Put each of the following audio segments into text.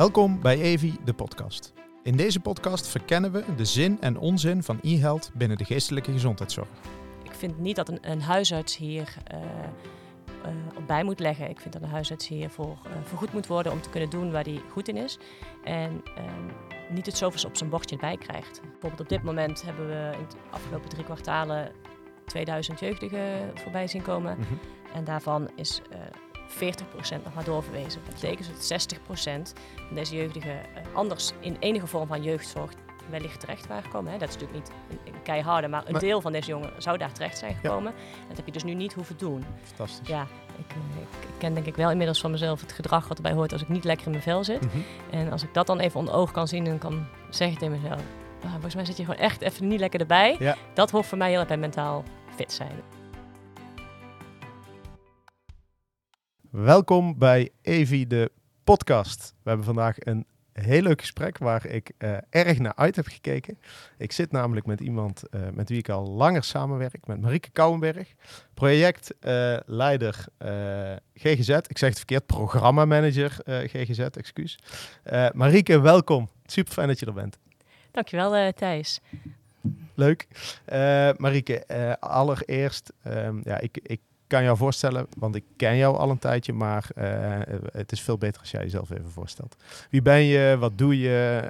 Welkom bij Evi, de podcast. In deze podcast verkennen we de zin en onzin van e-health binnen de geestelijke gezondheidszorg. Ik vind niet dat een, een huisarts hier uh, uh, op bij moet leggen. Ik vind dat een huisarts hiervoor uh, vergoed moet worden om te kunnen doen waar hij goed in is. En ehm, niet het zoveel op zijn bordje erbij krijgt. Bijvoorbeeld op dit moment hebben we in de afgelopen drie kwartalen 2000 jeugdigen voorbij zien komen. Mm -hmm. En daarvan is 40% nog maar doorverwezen. Dat betekent dat 60% van deze jeugdigen uh, anders in enige vorm van jeugdzorg wellicht terecht waren gekomen. Hè. Dat is natuurlijk niet een, een keiharde, maar een maar, deel van deze jongeren zou daar terecht zijn gekomen. Ja. Dat heb je dus nu niet hoeven doen. Fantastisch. Ja, ik, ik, ik, ken denk ik wel inmiddels van mezelf het gedrag wat erbij hoort als ik niet lekker in mijn vel zit. Mm -hmm. En als ik dat dan even onder oog kan zien en kan zeggen tegen mezelf... Ah, volgens mij zit je gewoon echt even niet lekker erbij. Ja. Dat hoort voor mij heel erg bij mentaal fit zijn. Welkom bij Evi, de podcast. We hebben vandaag een heel leuk gesprek waar ik uh, erg naar uit heb gekeken. Ik zit namelijk met iemand uh, met wie ik al langer samenwerk, met Marieke Kouwenberg, projectleider uh, GGZ. Ik zeg het verkeerd, programmamanager GGZ, excuus. Marieke, welkom. Super fijn dat je er bent. Dankjewel, Thijs. Leuk. Marieke, allereerst, um, ja, ik, ik kan jou voorstellen, want ik ken jou al een tijdje, maar uh, het is veel beter als jij jezelf even voorstelt. Wie ben je? Wat doe je?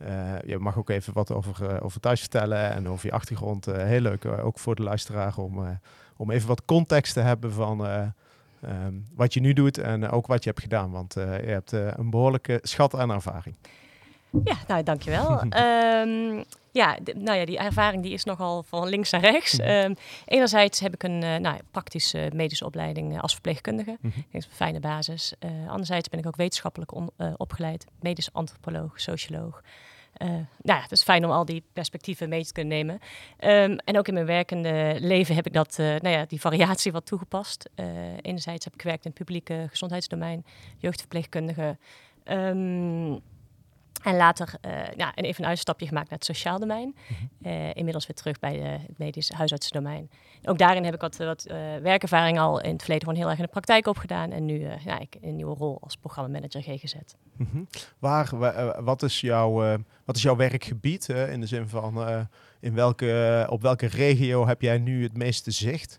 Uh, uh, je mag ook even wat over, over thuis vertellen en over je achtergrond. heel leuk, ook voor de luisteraar, om, om even wat context te hebben van um, wat je nu doet en ook wat je hebt gedaan. Want je hebt een behoorlijke schat aan ervaring. Ja, nou dankjewel. um, ja, nou ja, die ervaring die is nogal van links naar rechts. Mm -hmm. um, enerzijds heb ik een uh, nou, praktische medische opleiding uh, als verpleegkundige. Mm -hmm. Dat is een fijne basis. Uh, anderzijds ben ik ook wetenschappelijk on, opgeleid. Medisch antropoloog, socioloog. nou ja, het is fijn om al die perspectieven mee te kunnen nemen. Um, en ook in mijn werkende leven heb ik dat, nou ja, die variatie wat toegepast. enerzijds heb ik gewerkt in het publieke gezondheidsdomein, jeugdverpleegkundige. Um, en later uh, ja, even een uitstapje gemaakt naar het sociaal domein. Uh, inmiddels weer terug bij de, het medisch huisartsendomein. Ook daarin heb ik wat, wat uh, werkervaring al in het verleden gewoon heel erg in de praktijk opgedaan. En nu ja, ik een nieuwe rol als programmamanager GGZ. Mm -hmm. Waar, wat, is jouw, wat is jouw werkgebied? in de zin van in welke, op welke regio heb jij nu het meeste zicht?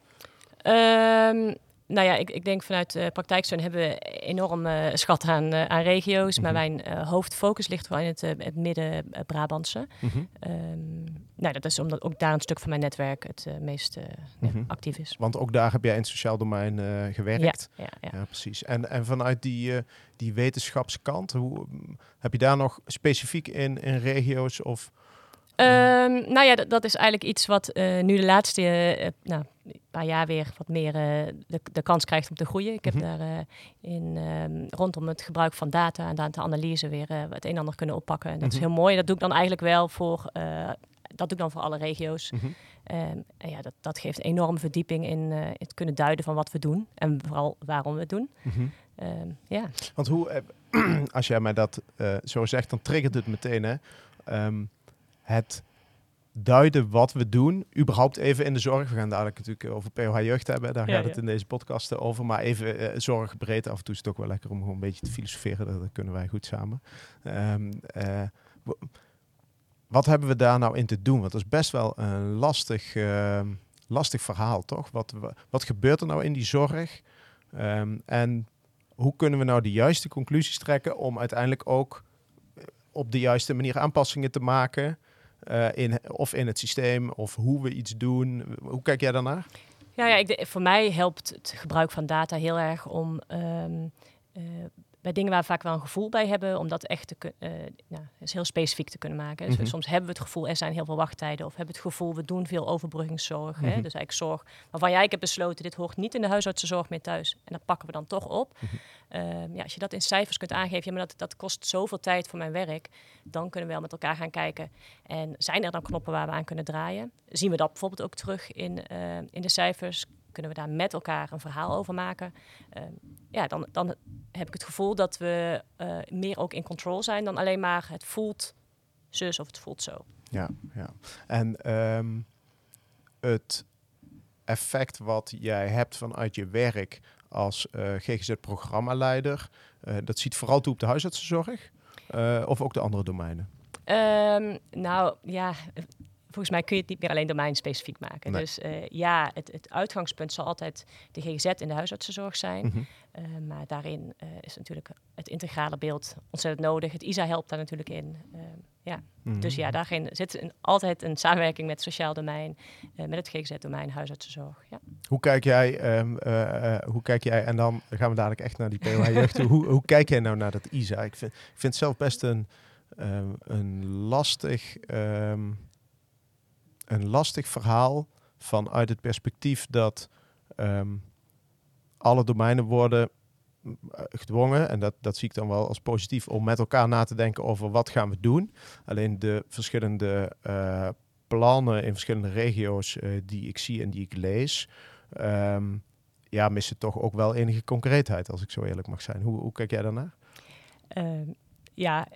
Um, nou ja, ik, ik denk vanuit uh, praktijksteun hebben we enorm uh, schat aan, uh, aan regio's. Mm -hmm. Maar mijn hoofdfocus ligt wel in het, het midden-Brabantse. Mm -hmm. um, nou, dat is omdat ook daar een stuk van mijn netwerk het meest mm -hmm. actief is. Want ook daar heb jij in het sociaal domein gewerkt. Ja, ja, ja. ja, precies. En, en vanuit die, die wetenschapskant, hoe, heb je daar nog specifiek in, in regio's of... Um, nou ja, dat is eigenlijk iets wat uh, nu de laatste uh, nou, paar jaar weer wat meer uh, de, de, kans krijgt om te groeien. Ik heb mm -hmm. daar in, um, rondom het gebruik van data en data-analyse weer het een en ander kunnen oppakken. En dat mm -hmm. is heel mooi. Dat doe ik dan eigenlijk wel voor, dat doe ik dan voor alle regio's. Mm -hmm. um, en ja, dat, dat geeft enorm verdieping in het kunnen duiden van wat we doen en vooral waarom we het doen. ja. Want hoe, als jij mij dat zo zegt, dan triggert het meteen hè. Het duiden wat we doen, überhaupt even in de zorg. We gaan dadelijk natuurlijk over POH jeugd hebben, daar ja, gaat het ja. in deze podcast over. Maar even uh, zorg breed, af en toe is het ook wel lekker om gewoon een beetje te filosoferen, dat, dat kunnen wij goed samen. Um, uh, wat hebben we daar nou in te doen? Want dat is best wel een lastig, uh, lastig verhaal, toch? Wat, wat gebeurt er nou in die zorg? Um, en hoe kunnen we nou de juiste conclusies trekken om uiteindelijk ook op de juiste manier aanpassingen te maken? Uh, in, of in het systeem, of hoe we iets doen. Hoe kijk jij daarnaar? Ja, ja ik, voor mij helpt het gebruik van data heel erg om um, uh, bij dingen waar we vaak wel een gevoel bij hebben, om dat echt te uh, nou, is heel specifiek te kunnen maken. Dus mm -hmm. soms hebben we het gevoel, er zijn heel veel wachttijden, of hebben het gevoel, we doen veel overbruggingszorg. Mm -hmm. hè? Dus eigenlijk zorg waarvan jij ik heb besloten, dit hoort niet in de huisartsenzorg meer thuis. En dat pakken we dan toch op. Mm -hmm. um, ja, als je dat in cijfers kunt aangeven, ja, maar dat, dat kost zoveel tijd voor mijn werk, dan kunnen we wel met elkaar gaan kijken. En zijn er dan knoppen waar we aan kunnen draaien? Zien we dat bijvoorbeeld ook terug in, uh, in de cijfers? Kunnen we daar met elkaar een verhaal over maken. Uh, ja, dan, dan heb ik het gevoel dat we uh, meer ook in control zijn dan alleen maar het voelt zus of het voelt zo. Ja, ja. En um, het effect wat jij hebt vanuit je werk als uh, GGZ-programmaleider, Uh, dat ziet vooral toe op de huisartsenzorg of ook de andere domeinen? Um, nou ja, volgens mij kun je het niet meer alleen domeinspecifiek maken. Dus uh, ja, het, het, uitgangspunt zal altijd de GGZ in de huisartsenzorg zijn. Mm -hmm. maar daarin is natuurlijk het integrale beeld ontzettend nodig. Het ISA helpt daar natuurlijk in. Ehm, ja. Mhm. Dus ja, daarin zit een, altijd een samenwerking met het sociaal domein, met het GGZ-domein, huisartsenzorg. Ja. Hoe kijk jij, um, uh, hoe kijk jij, en dan gaan we dadelijk echt naar die POH-jeugd hoe, hoe kijk jij nou naar dat ISA? Ik vind, ik vind het zelf best een, um, een, lastig, um, een lastig verhaal vanuit het perspectief dat alle domeinen worden gedwongen, en dat, dat zie ik dan wel als positief, om met elkaar na te denken over wat gaan we doen. Alleen de verschillende uh, plannen in verschillende regio's uh, die ik zie en die ik lees, um, ja, missen toch ook wel enige concreetheid, als ik zo eerlijk mag zijn. Hoe, hoe kijk jij daarnaar? Uh, ja,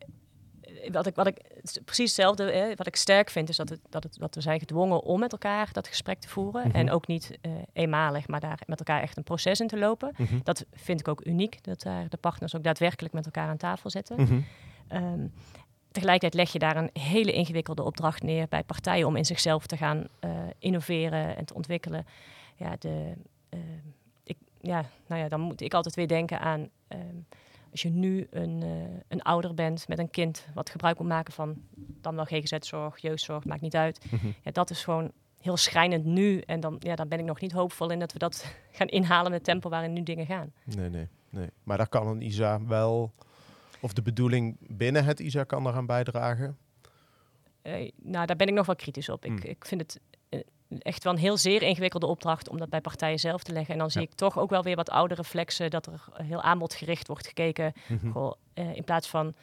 wat ik, wat ik precies hetzelfde, hè, wat ik sterk vind, is dat, het, dat, het, dat we zijn gedwongen om met elkaar dat gesprek te voeren. En ook niet uh, eenmalig, maar daar met elkaar echt een proces in te lopen. Dat vind ik ook uniek, dat daar de partners ook daadwerkelijk met elkaar aan tafel zitten. Um, tegelijkertijd leg je daar een hele ingewikkelde opdracht neer bij partijen om in zichzelf te gaan uh, innoveren en te ontwikkelen. Ja, de, uh, ik, ja, nou ja, dan moet ik altijd weer denken aan. Um, als je nu een, uh, een ouder bent met een kind wat gebruik moet maken van dan wel GGZ-zorg, jeugdzorg, maakt niet uit. Mm -hmm. ja, dat is gewoon heel schrijnend nu. En dan, ja, dan ben ik nog niet hoopvol in dat we dat gaan inhalen met het tempo waarin nu dingen gaan. Nee, nee, nee. Maar daar kan een ISA wel, of de bedoeling binnen het ISA kan eraan bijdragen? Uh, nou, daar ben ik nog wel kritisch op. Mm. Ik, ik vind het echt wel een heel zeer ingewikkelde opdracht om dat bij partijen zelf te leggen. En dan zie ik toch ook wel weer wat oude reflexen dat er heel aanbodgericht wordt gekeken. Mm -hmm. Goh, uh, in plaats van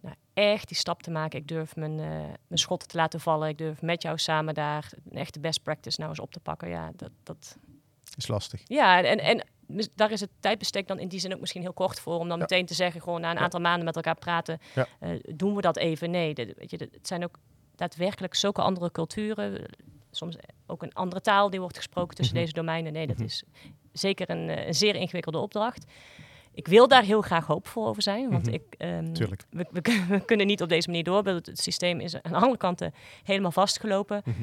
nou, echt die stap te maken. Ik durf mijn, uh, mijn schotten te laten vallen. Ik durf met jou samen daar een echte best practice nou eens op te pakken. Ja, dat, dat... is lastig. Ja, en, en daar is het tijdbestek dan in die zin ook misschien heel kort voor. Om dan ja. meteen te zeggen, gewoon na een ja. aantal maanden met elkaar praten. Uh, doen we dat even? Nee, weet je, het zijn ook daadwerkelijk zulke andere culturen soms ook een andere taal die wordt gesproken tussen mm -hmm. deze domeinen. Nee, dat Mhm. is zeker een, een, zeer ingewikkelde opdracht. Ik wil daar heel graag hoopvol over zijn, want Mhm. ik, um, Tuurlijk. we, we, we, kunnen niet op deze manier door. Het, het systeem is aan alle kanten helemaal vastgelopen. Mhm.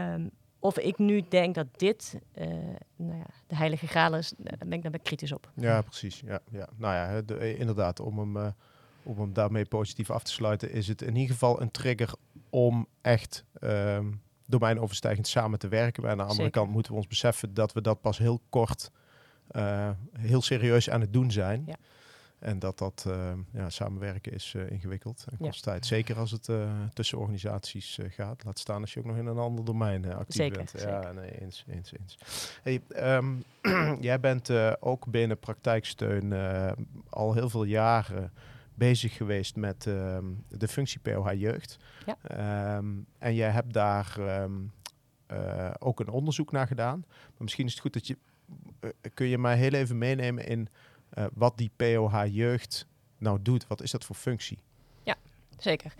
Um, of ik nu denk dat dit uh, nou ja, de heilige graal is, daar ben ik, daar ben ik kritisch op. Ja, precies. Ja, ja. Nou ja, de, eh, inderdaad, om hem, uh, om hem daarmee positief af te sluiten, is het in ieder geval een trigger om echt um, domeinoverstijgend samen te werken. Maar aan de andere Zeker. kant moeten we ons beseffen dat we dat pas heel kort, uh, heel serieus aan het doen zijn. Ja. En dat dat uh, ja, samenwerken is uh, ingewikkeld en kost Ja. tijd. Zeker als het uh, tussen organisaties gaat. Laat staan als je ook nog in een ander domein actief Zeker, bent. zeker. Ja, nee, eens, eens, eens. Hey, um, jij bent ook binnen praktijksteun al heel veel jaren bezig geweest met um, de functie POH Jeugd. Ja. Um, en jij hebt daar um, uh, ook een onderzoek naar gedaan. Maar misschien is het goed dat je... Uh, kun je mij heel even meenemen in uh, wat die POH Jeugd nou doet? Wat is dat voor functie? Ja, zeker.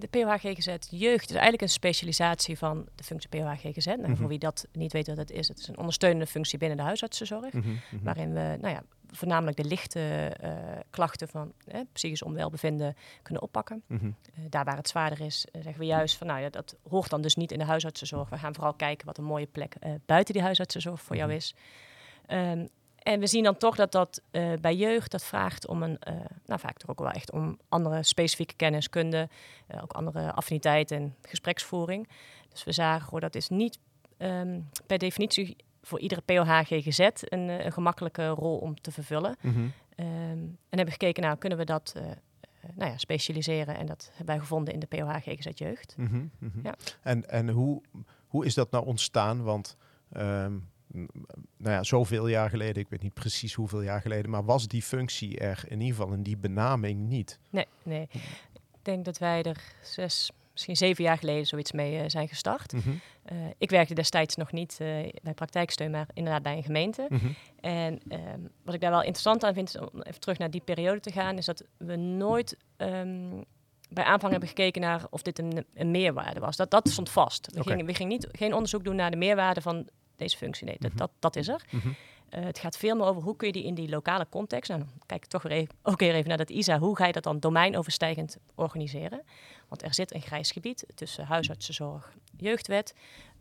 De POH GGZ Jeugd is eigenlijk een specialisatie van de functie POH GGZ. Nou, Mhm. mm -hmm. Voor wie dat niet weet wat het is, het is een ondersteunende functie binnen de huisartsenzorg. Mm -hmm, mm -hmm. Waarin we nou ja, voornamelijk de lichte uh, klachten van eh, psychisch onwelbevinden kunnen oppakken. Mhm. Uh, daar waar het zwaarder is, uh, zeggen we juist van nou ja, dat hoort dan dus niet in de huisartsenzorg. We gaan vooral kijken wat een mooie plek eh, buiten die huisartsenzorg voor Mhm. jou is. Um, en we zien dan toch dat dat uh, bij jeugd dat vraagt om een, uh, nou vaak toch ook wel echt om andere specifieke kennis, kunde, uh, ook andere affiniteit en gespreksvoering. Dus we zagen gewoon dat is niet um, per definitie voor iedere POH GGZ een, een, gemakkelijke rol om te vervullen. Mhm. Um, en hebben gekeken, nou kunnen we dat nou ja, specialiseren en dat hebben wij gevonden in de POH GGZ Jeugd. Mm -hmm, mm -hmm. Ja. En, en hoe, hoe is dat nou ontstaan? Want um, nou ja, zoveel jaar geleden, ik weet niet precies hoeveel jaar geleden, maar was die functie er in ieder geval in die benaming niet? Nee, nee. Ik denk dat wij er zes, misschien zeven jaar geleden zoiets mee uh, zijn gestart. Mm -hmm. uh, ik werkte destijds nog niet uh, bij praktijksteun, maar inderdaad bij een gemeente. Mm -hmm. En um, wat ik daar wel interessant aan vind, om even terug naar die periode te gaan, is dat we nooit um, bij aanvang hebben gekeken naar of dit een, een meerwaarde was. Dat, dat stond vast. We, Okay. gingen, we gingen niet, geen onderzoek doen naar de meerwaarde van deze functie. Nee, dat, Mhm. dat, dat is er. Mm -hmm. Uh, het gaat veel meer over hoe kun je die in die lokale context, en nou, dan kijk ik toch weer even, ook weer even naar dat ISA, hoe ga je dat dan domeinoverstijgend organiseren? Want er zit een grijs gebied tussen huisartsenzorg, jeugdwet.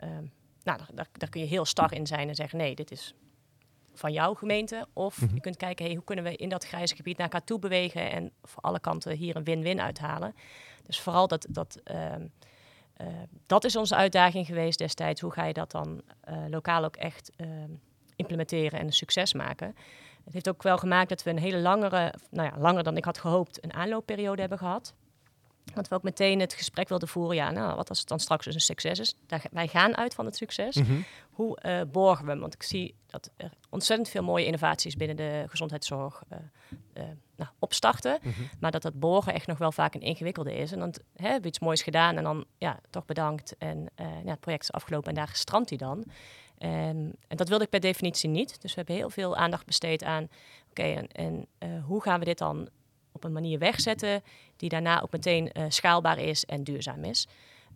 Uh, nou, daar, daar, kun je heel star in zijn en zeggen, nee, dit is van jouw gemeente. Of mhm. je kunt kijken, hey, hoe kunnen we in dat grijze gebied naar elkaar toe bewegen en voor alle kanten hier een win-win uithalen. Dus vooral dat, dat, ehm, eh, dat is onze uitdaging geweest destijds. Hoe ga je dat dan uh, lokaal ook echt ehm, implementeren en een succes maken? Het heeft ook wel gemaakt dat we een hele langere, nou ja, langer dan ik had gehoopt, een aanloopperiode hebben gehad. Want we ook meteen het gesprek wilden voeren. Ja, nou, wat als het dan straks dus een succes is? Daar, wij gaan uit van het succes. Mhm. Hoe uh, borgen we? Want ik zie dat er ontzettend veel mooie innovaties binnen de gezondheidszorg uh, uh, nou, opstarten. Mhm. Maar dat dat borgen echt nog wel vaak een ingewikkelde is. En dan hè, hebben we iets moois gedaan en dan ja, toch bedankt. En ja, het project is afgelopen en daar strandt hij dan. En, en, dat wilde ik per definitie niet. Dus we hebben heel veel aandacht besteed aan... oké, en, en hoe gaan we dit dan op een manier wegzetten die daarna ook meteen uh, schaalbaar is en duurzaam is.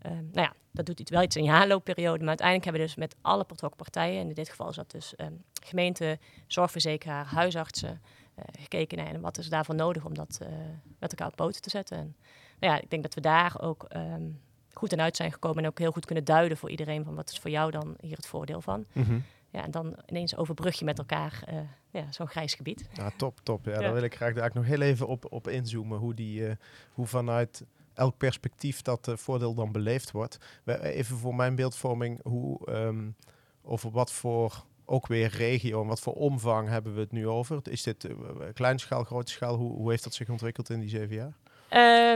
Uh, nou ja, dat doet wel iets in je aanloopperiode, maar uiteindelijk hebben we dus met alle betrokken partijen, en in dit geval is dat dus um, gemeente, zorgverzekeraar, huisartsen, uh, gekeken naar en wat is daarvoor nodig om dat met elkaar op poten te zetten. En, nou ja, ik denk dat we daar ook um, goed in uit zijn gekomen en ook heel goed kunnen duiden voor iedereen van wat is voor jou dan hier het voordeel van. -hmm. Ja, en dan ineens overbrug je met elkaar ja, zo'n grijs gebied. Ja, top, top. Ja, ja. Daar wil ik graag eigenlijk nog heel even op, op inzoomen. Hoe, die, uh, hoe vanuit elk perspectief dat uh, voordeel dan beleefd wordt. Even voor mijn beeldvorming, hoe, um, over wat voor ook weer regio en wat voor omvang hebben we het nu over? Is dit kleinschaal, grote schaal? Hoe, hoe heeft dat zich ontwikkeld in die zeven jaar?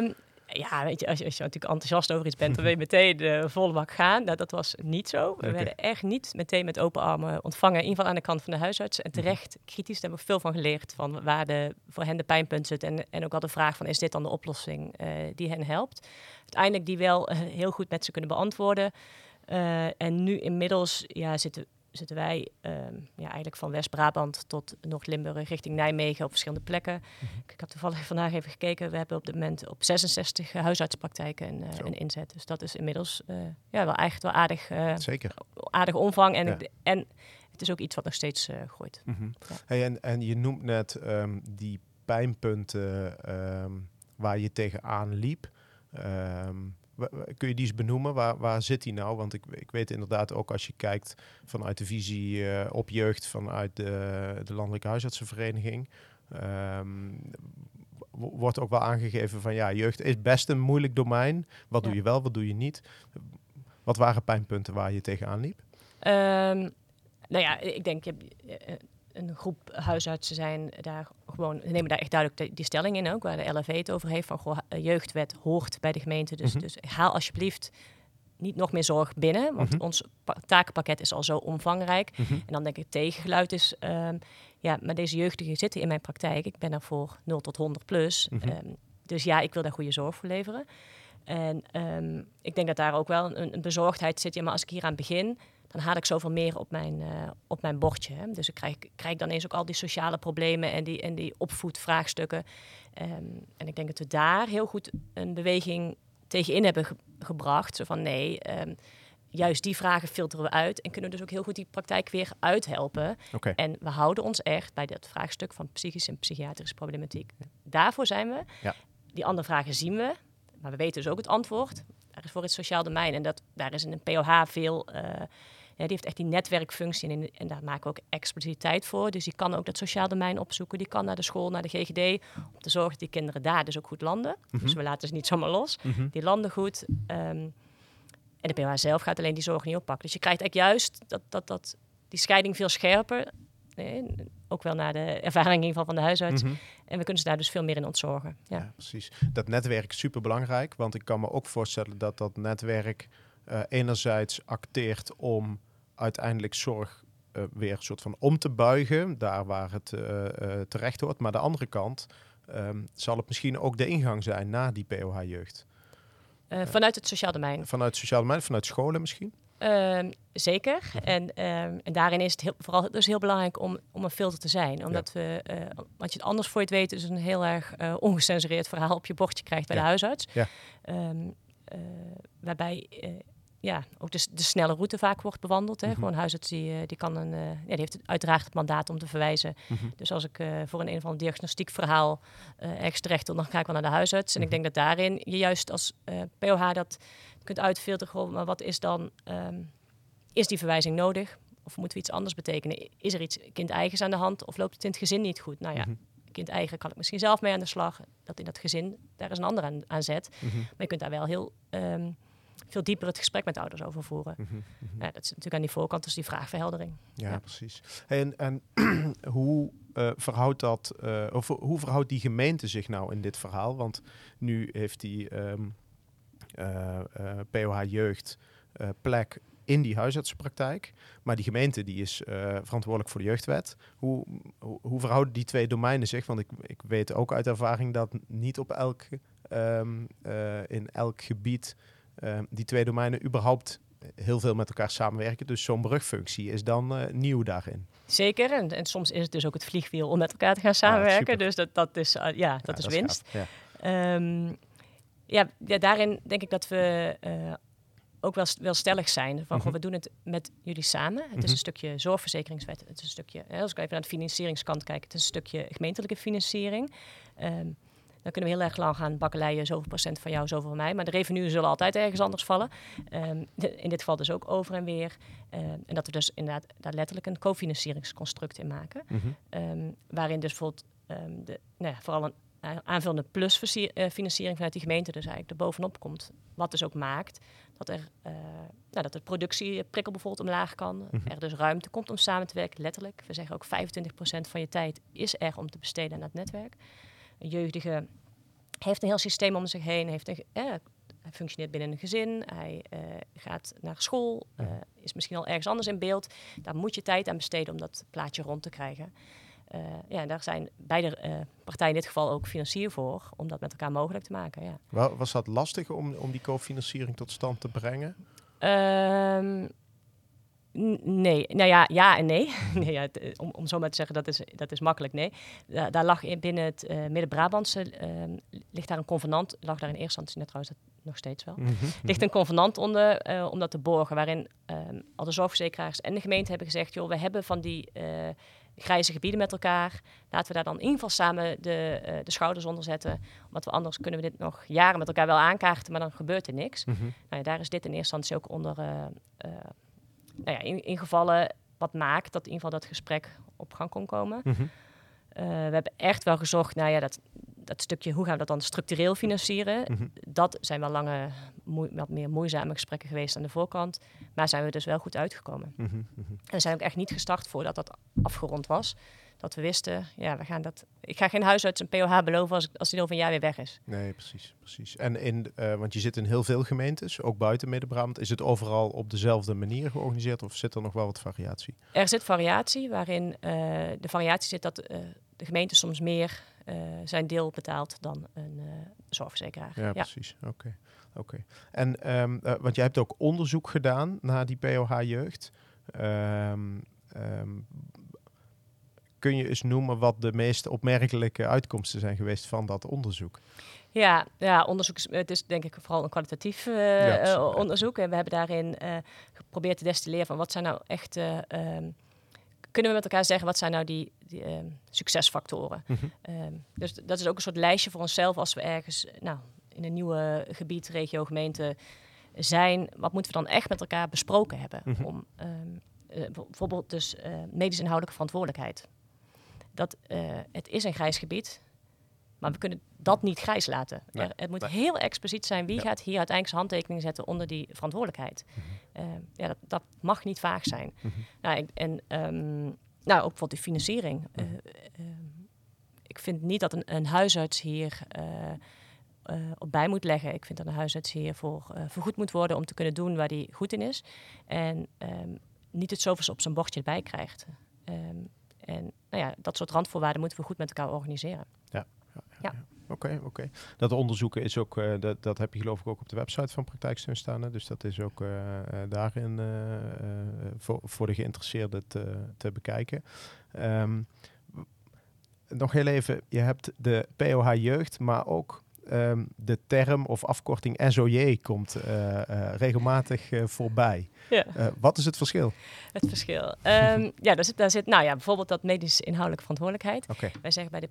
Um, ja, weet je, als je, als je natuurlijk enthousiast over iets bent, dan wil je meteen de volle bak gaan. Nou, dat was niet zo. We werden echt niet meteen met open armen ontvangen. In ieder geval aan de kant van de huisarts. En mhm. terecht kritisch, daar hebben we veel van geleerd. Van waar de, voor hen de pijnpunt zit. En, en ook al de vraag van, is dit dan de oplossing uh, die hen helpt? Uiteindelijk die wel uh, heel goed met ze kunnen beantwoorden. Uh, en nu inmiddels ja, zitten zitten wij um, ja, eigenlijk van West-Brabant tot Noord-Limburg richting Nijmegen op verschillende plekken. -hmm. Ik heb toevallig vandaag even gekeken. We hebben op dit moment op 66 huisartspraktijken een, uh, een inzet. Dus dat is inmiddels uh, ja, wel echt wel aardig, uh, Zeker. aardig omvang. En, ja. en het is ook iets wat nog steeds groeit. Mm -hmm. ja. hey, en, en je noemt net um, die pijnpunten um, waar je tegenaan liep. Um, Kun je die eens benoemen? Waar, waar zit die nou? Want ik, ik weet inderdaad ook als je kijkt vanuit de visie uh, op jeugd, vanuit de, de Landelijke Huisartsenvereniging, um, wordt ook wel aangegeven van ja, jeugd is best een moeilijk domein. Wat ja. doe je wel, wat doe je niet? Wat waren pijnpunten waar je tegenaan liep? Um, nou ja, ik denk, je hebt, een groep huisartsen zijn daar gewoon, nemen daar echt duidelijk die stelling in ook, waar de LFV het over heeft, van goh, jeugdwet hoort bij de gemeente. Dus, mm -hmm. dus haal alsjeblieft niet nog meer zorg binnen, want mm -hmm. ons takenpakket is al zo omvangrijk. Mm -hmm. En dan denk ik, het tegengeluid is, um, ja, maar deze jeugdigen zitten in mijn praktijk. Ik ben er voor 0 tot 100 plus. Um, dus ja, ik wil daar goede zorg voor leveren. En um, ik denk dat daar ook wel een, een bezorgdheid zit. Ja, maar als ik hier aan begin, dan haal ik zoveel meer op mijn, uh, op mijn bordje. Hè. Dus ik krijg, krijg dan eens ook al die sociale problemen en die, en die opvoedvraagstukken. Um, en ik denk dat we daar heel goed een beweging tegenin hebben ge gebracht. Zo van nee, um, juist die vragen filteren we uit en kunnen dus ook heel goed die praktijk weer uithelpen. Okay. En we houden ons echt bij dat vraagstuk van psychische en psychiatrische problematiek. Daarvoor zijn we. Ja. Die andere vragen zien we, maar we weten dus ook het antwoord. Daar is voor het sociaal domein en dat, daar is in een POH veel... Uh, ja, die heeft echt die netwerkfunctie en, en daar maken we ook expliciet tijd voor. Dus die kan ook dat sociaal domein opzoeken. Die kan naar de school, naar de GGD, om te zorgen dat die kinderen daar dus ook goed landen. Mm -hmm. Dus we laten ze niet zomaar los. Mm -hmm. Die landen goed. Um, en de POH zelf gaat alleen die zorg niet oppakken. Dus je krijgt eigenlijk juist dat, dat, dat, die scheiding veel scherper. Nee, ook wel naar de ervaring in ieder geval van de huisarts. Mm -hmm. En we kunnen ze daar dus veel meer in ontzorgen. Ja, ja precies. Dat netwerk is super belangrijk. Want ik kan me ook voorstellen dat dat netwerk uh, enerzijds acteert om uiteindelijk zorg uh, weer een soort van om te buigen, daar waar het uh, uh, terecht hoort. Maar de andere kant um, zal het misschien ook de ingang zijn naar die POH-jeugd. vanuit het sociaal domein? Vanuit het sociaal domein, vanuit scholen misschien? Uh, zeker. Mm -hmm. en, um, en daarin is het heel, vooral dus heel belangrijk om, om een filter te zijn. Omdat ja. we, uh, wat je het anders voor je het weet, is een heel erg uh, ongecensureerd verhaal op je bordje krijgt bij ja. de huisarts. Ja. Um, waarbij ja, ook de, de snelle route vaak wordt bewandeld. Hè. Mhm. Gewoon huisarts die, eh, die, kan een, eh, ja, die heeft uiteraard het mandaat om te verwijzen. Mhm. Dus als ik eh, voor een een of ander diagnostiek verhaal eh, ergens terecht wil, dan ga ik wel naar de huisarts. En ik Mhm. denk dat daarin je juist als POH dat kunt uitfilteren. Gewoon, maar wat is dan, ehm, is die verwijzing nodig? Of moeten we iets anders betekenen? Is er iets kind-eigens aan de hand? Of loopt het in het gezin niet goed? Nou ja, kind-eigen kan ik misschien zelf mee aan de slag. Dat in dat gezin, daar is een ander aan, aan zet. Maar je kunt daar wel heel ehm, veel dieper het gesprek met de ouders over voeren. Mhm. Mhm. Ja, dat is natuurlijk aan die voorkant, dus die vraagverheldering. Ja, Ja. precies. En, en hoe, eh, verhoudt dat, eh, of hoe verhoudt die gemeente zich nou in dit verhaal? Want nu heeft die ehm, eh, POH Jeugd plek in die huisartsenpraktijk. Maar die gemeente die is verantwoordelijk voor de jeugdwet. Hoe, hoe, hoe verhouden die twee domeinen zich? Want ik, ik weet ook uit ervaring dat niet op elk, ehm, eh, in elk gebied ehm, die twee domeinen überhaupt heel veel met elkaar samenwerken. Dus zo'n brugfunctie is dan eh, nieuw daarin. Zeker, en, en soms is het dus ook het vliegwiel om met elkaar te gaan samenwerken. dus dat, dat is, eh, ja, dat Ja, is winst. Ja. Ehm, ja, ja, daarin denk ik dat we eh, ook wel, wel stellig zijn. Van, Mhm. goh, we doen het met jullie samen. Het is Mhm. een stukje zorgverzekeringswet. Het is een stukje, als ik even naar de financieringskant kijk, het is een stukje gemeentelijke financiering. Ehm, dan kunnen we heel erg lang gaan bakkeleien, zoveel procent van jou, zoveel van mij. Maar de revenuen zullen altijd ergens anders vallen. Ehm, de- in dit geval dus ook over en weer. Ehm, en dat we dus inderdaad daar letterlijk een cofinancieringsconstruct in maken. Mhm. Ehm, waarin dus bijvoorbeeld de, nou ja, vooral een eh, aanvullende plusfinanciering vanuit die gemeente dus eigenlijk er bovenop komt. Wat dus ook maakt dat er eh, nou, dat de productieprikkel bijvoorbeeld omlaag kan. Mhm. Er dus ruimte komt om samen te werken, letterlijk. We zeggen ook 25% van je tijd is er om te besteden aan het netwerk. Een jeugdige heeft een heel systeem om zich heen, heeft een, eh, hij functioneert binnen een gezin, hij eh, gaat naar school, eh, is misschien al ergens anders in beeld. Daar moet je tijd aan besteden om dat plaatje rond te krijgen. Eh, ja, daar zijn beide partijen in dit geval ook financier voor, om dat met elkaar mogelijk te maken. Ja. Wa- Was dat lastig om, om die cofinanciering tot stand te brengen? Ehm, nee, nou ja, ja en nee. nee ja, het, eh, om, om zo maar te zeggen, dat is, dat is makkelijk, nee. Da- daar lag in, binnen het eh, Midden-Brabantse, ehm, ligt daar een convenant, lag daar in eerste instantie net trouwens dat nog steeds wel. Mhm. ligt een convenant onder eh, om dat te borgen, waarin ehm, al de zorgverzekeraars en de gemeente hebben gezegd, joh, we hebben van die grijze gebieden met elkaar. Laten we daar dan in ieder geval samen de, de schouders onder zetten. Want we anders kunnen we dit nog jaren met elkaar wel aankaarten, maar dan gebeurt er niks. Mhm. Nou ja, daar is dit in eerste instantie ook onder nou ja, in- ingevallen. Wat maakt dat in ieder geval dat gesprek op gang kon komen. Mhm. Eh, we hebben echt wel gezocht naar ja, dat, dat stukje, hoe gaan we dat dan structureel financieren? Mhm. Dat zijn wel lange, wat meer moeizame gesprekken geweest aan de voorkant. Maar zijn we dus wel goed uitgekomen. Mhm. En we zijn ook echt niet gestart voordat dat afgerond was. Dat we wisten, ja, we gaan dat. Ik ga geen huisarts een POH beloven als, als die over een jaar weer weg is. Nee, precies, precies. En in, eh, want je zit in heel veel gemeentes, ook buiten Midden-Brabant. Is het overal op dezelfde manier georganiseerd of zit er nog wel wat variatie? Er zit variatie, waarin eh, de variatie zit dat eh, de gemeente soms meer zijn deel betaalt dan een zorgverzekeraar. Ja, precies. Oké. oké. En ehm, eh, want jij hebt ook onderzoek gedaan naar die POH-jeugd. Ehm, ehm, kun je eens noemen wat de meest opmerkelijke uitkomsten zijn geweest van dat onderzoek? Ja, ja, onderzoek is, het is denk ik vooral een kwalitatief eh, Ja, eh, onderzoek. En we hebben daarin eh, geprobeerd te destilleren van wat zijn nou echt... eh, ehm, kunnen we met elkaar zeggen, wat zijn nou die, die ehm, succesfactoren? Mhm. Ehm, dus dat is ook een soort lijstje voor onszelf als we ergens nou, in een nieuwe gebied, regio, gemeente zijn. Wat moeten we dan echt met elkaar besproken hebben? Mhm. Om bijvoorbeeld dus medisch inhoudelijke verantwoordelijkheid. Dat, eh, het is een grijs gebied, maar we kunnen dat niet grijs laten. Nee, Er, het moet nee. heel expliciet zijn wie Ja. gaat hier uiteindelijk zijn handtekening zetten onder die verantwoordelijkheid. Eh, ja, dat, dat mag niet vaag zijn. Mhm. Nou, ik- en ehm, nou, ook bijvoorbeeld die financiering. Eh, Mhm. ehm, ik vind niet dat een, een huisarts hier eh, eh, op bij moet leggen. Ik vind dat een huisarts hiervoor eh vergoed moet worden om te kunnen doen waar hij goed in is. En ehm, niet het zoveel op zijn bordje erbij krijgt. Ehm, en nou ja, dat soort randvoorwaarden moeten we goed met elkaar organiseren. Ja. Oké, oké. Dat onderzoeken is ook, eh, dat, dat heb je geloof ik ook op de website van Praktijksteun staan. Hè? Dus dat is ook eh, eh, daarin voor, voor de geïnteresseerden te, te bekijken. Ehm, nog heel even, je hebt de POH jeugd, maar ook ehm, de term of afkorting SOJ komt eh, eh, regelmatig eh, voorbij. Ja. Wat is het verschil? Het verschil. Ehm, ja, daar zit, daar zit, nou ja, bijvoorbeeld dat medisch inhoudelijke verantwoordelijkheid. Oké. Wij zeggen bij de,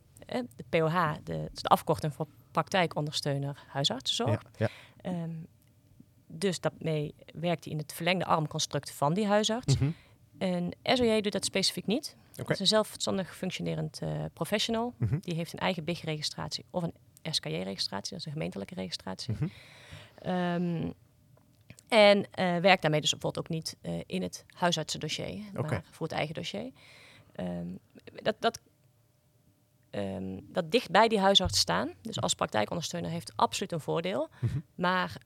de POH, de, de afkorting voor praktijkondersteuner huisartsenzorg. Ja, ja. Ehm, dus daarmee werkt hij in het verlengde armconstruct van die huisarts. Mhm. En SOJ doet dat specifiek niet. Het is een zelfstandig functionerend professional. Mhm. Die heeft een eigen BIG-registratie of een SKJ-registratie, dat is een gemeentelijke registratie. Mhm. Ehm, en eh, werkt daarmee dus bijvoorbeeld ook niet eh, in het huisartsendossier, maar voor het eigen dossier. Ehm, dat, dat, ehm, dat dicht bij die huisarts staan, dus als praktijkondersteuner, heeft absoluut een voordeel. Mhm. Maar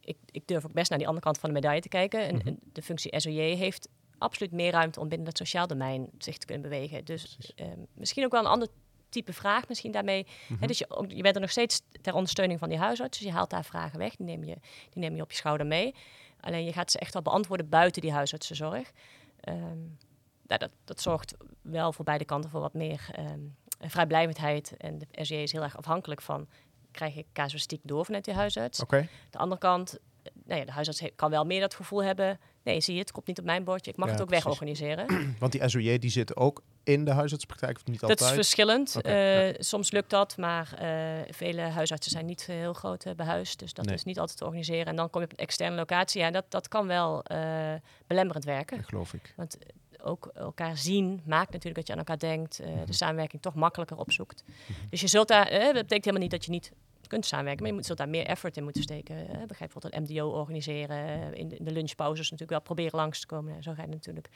ik, ik durf ook best naar die andere kant van de medaille te kijken. En, Mhm. de functie SOJ heeft absoluut meer ruimte om binnen het sociaal domein zich te kunnen bewegen. Dus misschien ook wel een ander type vraag misschien daarmee. Mhm. dus je, ook, je bent er nog steeds ter ondersteuning van die huisarts. Dus je haalt daar vragen weg, die neem je, die neem je op je schouder mee. Alleen je gaat ze echt wel beantwoorden buiten die huisartsenzorg. Ehm nou, dat, dat zorgt wel voor beide kanten voor wat meer ehm, vrijblijvendheid. En de SJ is heel erg afhankelijk van, krijg ik casuïstiek door vanuit die huisarts? Oké. De andere kant, nou ja, de huisarts kan wel meer dat gevoel hebben. Nee, zie je, het komt niet op mijn bordje. Ik mag Ja, het ook precies. wegorganiseren. Want die SOJ die zit ook in de huisartspraktijk of niet Dat altijd? is verschillend. Eh, ja. Soms lukt dat, maar eh, vele huisartsen zijn niet eh, heel groot eh, behuisd. Dus dat Nee. is niet altijd te organiseren. En dan kom je op een externe locatie. Ja, dat, dat kan wel belemmerend werken. Dat geloof ik. Want ook elkaar zien maakt natuurlijk dat je aan elkaar denkt. Mhm. De samenwerking toch makkelijker opzoekt. Dus je zult daar, dat betekent helemaal niet dat je niet kunt samenwerken, maar je moet, zult daar meer effort in moeten steken. Eh, begrijp bijvoorbeeld een MDO organiseren, eh, in de, in de lunchpauzes natuurlijk wel proberen langs te komen. Ja, zo ga je natuurlijk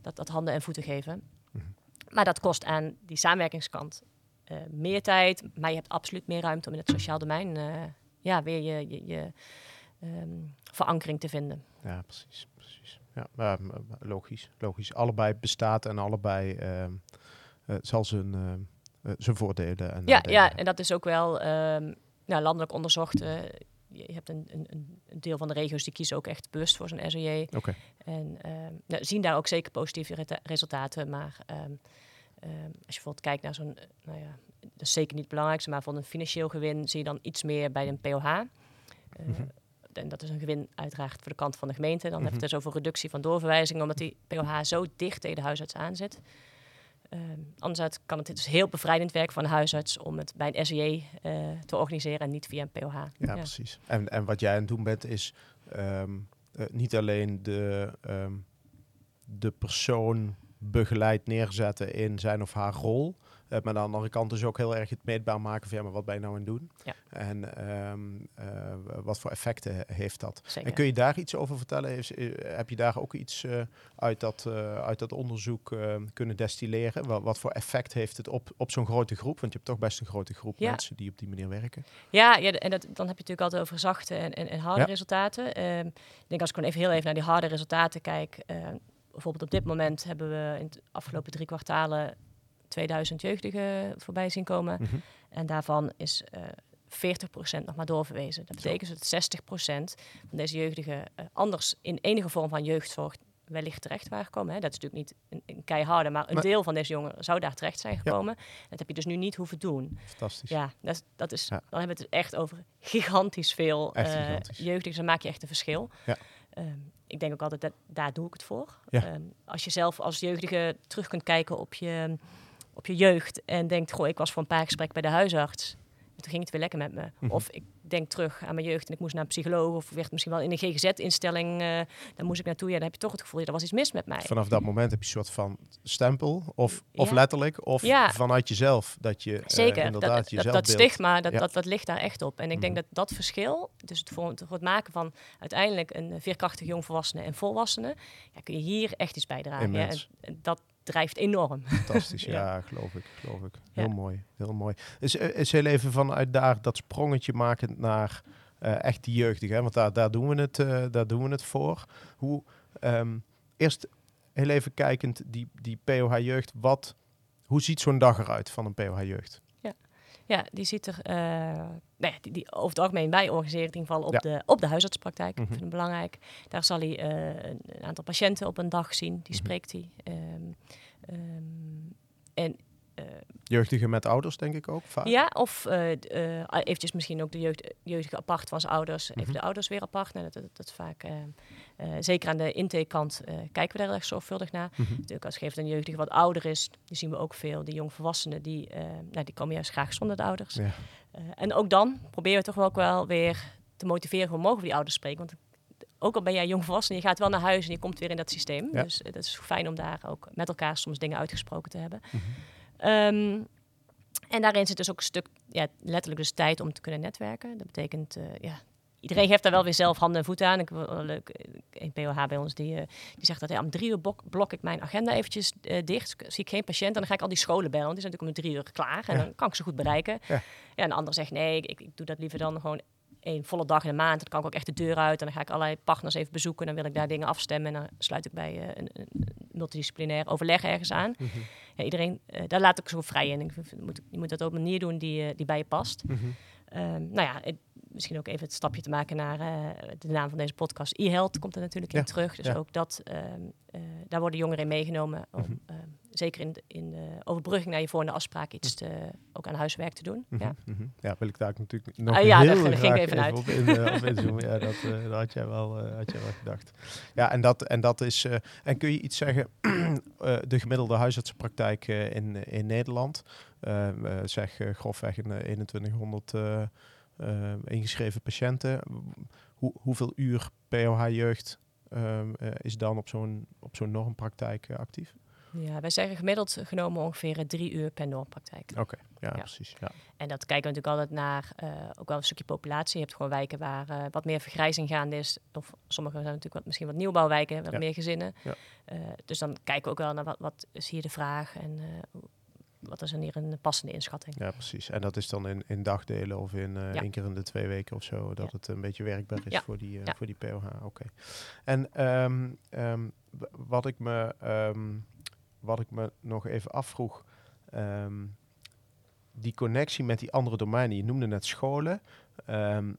dat, dat handen en voeten geven. Mhm. Maar dat kost aan die samenwerkingskant eh, meer tijd, maar je hebt absoluut meer ruimte om in het sociaal domein eh, ja, weer je, je, je ehm, verankering te vinden. Ja, precies. precies. Ja, logisch, logisch. Allebei bestaat en allebei ehm, eh, zal zijn, ehm, eh, zijn voordelen en Ja, nadelen ja, en dat is ook wel nou, landelijk onderzocht. eh, je hebt een, een, een deel van de regio's die kiezen ook echt bewust voor zo'n. Oké. En ehm, nou, zien daar ook zeker positieve resultaten. Maar ehm, ehm, als je bijvoorbeeld kijkt naar zo'n, nou ja, dat is zeker niet het belangrijkste, maar van een financieel gewin zie je dan iets meer bij een POH. Eh, Mhm. En dat is een gewin uiteraard voor de kant van de gemeente. Dan heb je Mhm. het dus over reductie van doorverwijzingen, omdat die POH zo dicht tegen de huisarts aan zit. Anderzijds kan het dus heel bevrijdend werken van de huisarts om het bij een SEJ eh, te organiseren en niet via een POH. Ja, precies. En, en wat jij aan het doen bent is ehm, eh, niet alleen de, ehm, de persoon begeleid neerzetten in zijn of haar rol. Eh, maar aan de andere kant dus ook heel erg het meetbaar maken van ja, maar wat ben je nou aan het doen? Ja. En ehm, eh, wat voor effecten heeft dat? Zeker. En kun je daar iets over vertellen? Is, eh, heb je daar ook iets uit, dat, uit dat onderzoek eh, kunnen destilleren? Wat, wat voor effect heeft het op, op zo'n grote groep? Want je hebt toch best een grote groep Ja. mensen die op die manier werken. Ja, ja en dat, dan heb je natuurlijk altijd over zachte en, en, en harde Ja. resultaten. Ehm, ik denk als ik gewoon even heel even naar die harde resultaten kijk. bijvoorbeeld op dit moment hebben we in de afgelopen drie kwartalen 2000 jeugdigen voorbij zien komen. Mhm. En daarvan is eh 40% nog maar doorverwezen. Dat betekent dat 60% van deze jeugdigen eh, anders in enige vorm van jeugdzorg wellicht terecht waren gekomen. Hè. Dat is natuurlijk niet een, een keiharde, maar een Maar- deel van deze jongeren zou daar terecht zijn gekomen. Dat heb je dus nu niet hoeven doen. Fantastisch. Ja, dat is, dat is, Ja. dan hebben we het echt over gigantisch veel eh, gigantisch. jeugdigen. Dus dan maak je echt een verschil. Ja. Ehm, ik denk ook altijd dat daar doe ik het voor. Ehm, als je zelf als jeugdige terug kunt kijken op je, op je jeugd en denkt, goh, ik was voor een paar gesprekken bij de huisarts. En toen ging het weer lekker met me. Mhm. Of ik denk terug aan mijn jeugd en ik moest naar een psycholoog of werd misschien wel in een GGZ-instelling. eh daar moest ik naartoe. Ja, dan heb je toch het gevoel, ja, er was iets mis met mij. Vanaf dat moment heb je een soort van stempel, of, of Ja. letterlijk, of Ja. vanuit jezelf, dat je eh, Zeker, inderdaad dat, dat, jezelf dat beeld- stigma, dat, Ja. dat, dat ligt daar echt op. En ik denk Mhm. dat dat verschil, dus het voor, voor het maken van uiteindelijk een veerkrachtig jongvolwassene en volwassene, ja, kun je hier echt iets bijdragen. En dat drijft enorm. Fantastisch, ja. Ja. geloof ik, geloof ik. Heel Ja. mooi, heel mooi. Dus eh, is heel even vanuit daar dat sprongetje maken naar eh, echt die jeugdige, hè? want daar, daar, doen we het, eh, daar doen we het voor. Hoe, ehm, eerst heel even kijkend, die, die POH-jeugd, wat, hoe ziet zo'n dag eruit van een POH-jeugd? Ja, die ziet er, ja, die, die over het algemeen, wij organiseren in ieder geval op, Ja. de, op de huisartspraktijk. Mhm. Ik vind het belangrijk. Daar zal hij eh, een, een aantal patiënten op een dag zien. Die Mhm. spreekt hij. Ehm, ehm, en Jeugdigen met ouders, denk ik ook vaak. Ja, of uh, uh, eventjes misschien ook de jeugd, jeugdige apart van zijn ouders. Even mhm. de ouders weer apart. Nou, dat, dat, dat vaak, zeker aan de intakekant kijken we daar erg zorgvuldig naar. Mm -hmm. Natuurlijk als geeft een jeugdige wat ouder is, die zien we ook veel. Die jongvolwassenen, die, nou, die komen juist graag zonder de ouders. Ja. en ook dan proberen we toch wel ook wel weer te motiveren hoe mogen we die ouders spreken. Want ook al ben jij jongvolwassen, je gaat wel naar huis en je komt weer in dat systeem. Ja. Dus het is fijn om daar ook met elkaar soms dingen uitgesproken te hebben. Mm -hmm. Um, en daarin zit dus ook een stuk, ja, letterlijk dus tijd om te kunnen netwerken. Dat betekent, uh, ja, iedereen heeft daar wel weer zelf handen en voeten aan. Ik leuk, een POH bij ons die, uh, die zegt dat ja, om drie uur blok, blok ik mijn agenda eventjes uh, dicht. Zie ik geen patiënt en dan ga ik al die scholen bellen. Want die zijn natuurlijk om drie uur klaar en ja. dan kan ik ze goed bereiken. Ja. ja en de ander zegt nee, ik, ik doe dat liever dan gewoon een volle dag in de maand. Dan kan ik ook echt de deur uit. En dan ga ik allerlei partners even bezoeken. En dan wil ik daar dingen afstemmen. En dan sluit ik bij een, een, multidisciplinair overleg ergens aan. Mm -hmm. ja, iedereen, uh, daar laat ik zo vrij in. Ik vind, moet, je moet dat op een manier doen die, uh, die bij je past. Mm -hmm. um, nou ja, het, misschien ook even het stapje te maken naar de naam van deze podcast. E-health komt er natuurlijk in terug. Dus ja. ook dat, um, daar worden jongeren in meegenomen. Om, mm -hmm. Zeker in de, in de overbrugging naar je volgende afspraak iets te, ook aan huiswerk te doen. Mm -hmm, ja. Mm -hmm. ja, wil ik daar natuurlijk nog uh, ja, heel daar ging ik even uit. Op, in, uh, op inzoomen. ja, dat, uh, dat had, jij wel, uh, had jij wel gedacht. Ja, en dat, en dat is... en kun je iets zeggen, de gemiddelde huisartsenpraktijk in, in Nederland, zeg grofweg in 2100 ingeschreven patiënten, hoe, hoeveel uur POH-jeugd is dan op zo'n op zo'n normpraktijk actief? Ja, wij zeggen gemiddeld genomen ongeveer drie uur per normpraktijk. Oké, okay, ja, ja, precies. Ja. En dat kijken we natuurlijk altijd naar uh, ook wel een stukje populatie. Je hebt gewoon wijken waar uh, wat meer vergrijzing gaande is. Of sommige zijn natuurlijk wat, misschien wat nieuwbouwwijken, wat ja. meer gezinnen. Ja. Uh, dus dan kijken we ook wel naar wat, wat is hier de vraag en wat is er hier een passende inschatting. Ja, precies. En dat is dan in, in dagdelen of in ja. één keer in de twee weken of zo, dat het een beetje werkbaar is voor, die, voor die POH. Oké. Okay. En um, um, wat ik me... Um, wat ik me nog even afvroeg, um, die connectie met die andere domeinen. Je noemde net scholen, um,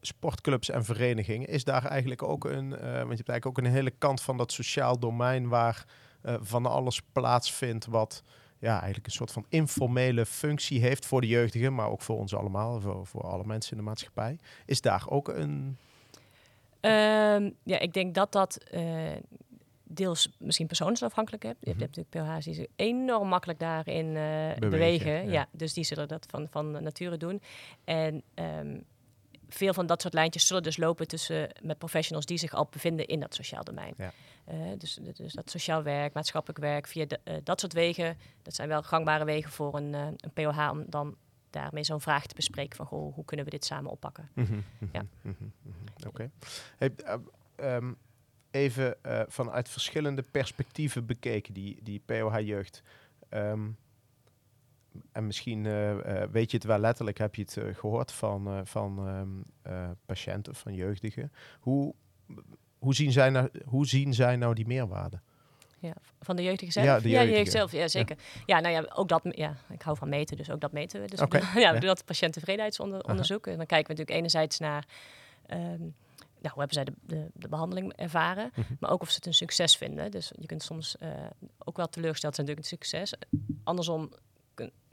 sportclubs en verenigingen. Is daar eigenlijk ook een, uh, want je hebt eigenlijk ook een hele kant van dat sociaal domein waar uh, van alles plaatsvindt wat ja, eigenlijk een soort van informele functie heeft voor de jeugdigen, maar ook voor ons allemaal, voor, voor alle mensen in de maatschappij. Is daar ook een... Um, ja, ik denk dat dat uh, deels misschien persoonsafhankelijk hebt. Je hebt, -hmm. natuurlijk POH's die zich enorm makkelijk daarin uh, bewegen. bewegen. Ja. ja. dus die zullen dat van, van nature doen. En um, veel van dat soort lijntjes zullen dus lopen tussen met professionals die zich al bevinden in dat sociaal domein. Ja. Uh, dus, dus dat sociaal werk, maatschappelijk werk, via de, uh, dat soort wegen. Dat zijn wel gangbare wegen voor een, een POH om dan daarmee zo'n vraag te bespreken van goh, hoe kunnen we dit samen oppakken. Mm -hmm, ja. mm -hmm, Oké. Okay. Hey, um, even uh, vanuit verschillende perspectieven bekeken, die, die POH-jeugd. Um, en misschien uh, uh, weet je het wel letterlijk, heb je het gehoord van, van um, patiënten, van jeugdigen. Hoe, hoe, zien zij nou, hoe zien zij nou die meerwaarde? Ja, van de jeugdige zelf? Ja, de. Ja, jeugd zelf, ja zeker. Ja. ja, nou ja, ook dat, ja, ik hou van meten, dus ook dat meten we. Dus okay. ja, we doen dat patiënttevredenheidsonderzoek. En dan kijken we natuurlijk enerzijds naar... Um, nou, hoe hebben zij de, de, de behandeling ervaren, mm -hmm. maar ook of ze het een succes vinden. Dus je kunt soms uh, ook wel teleurgesteld zijn natuurlijk een succes. Andersom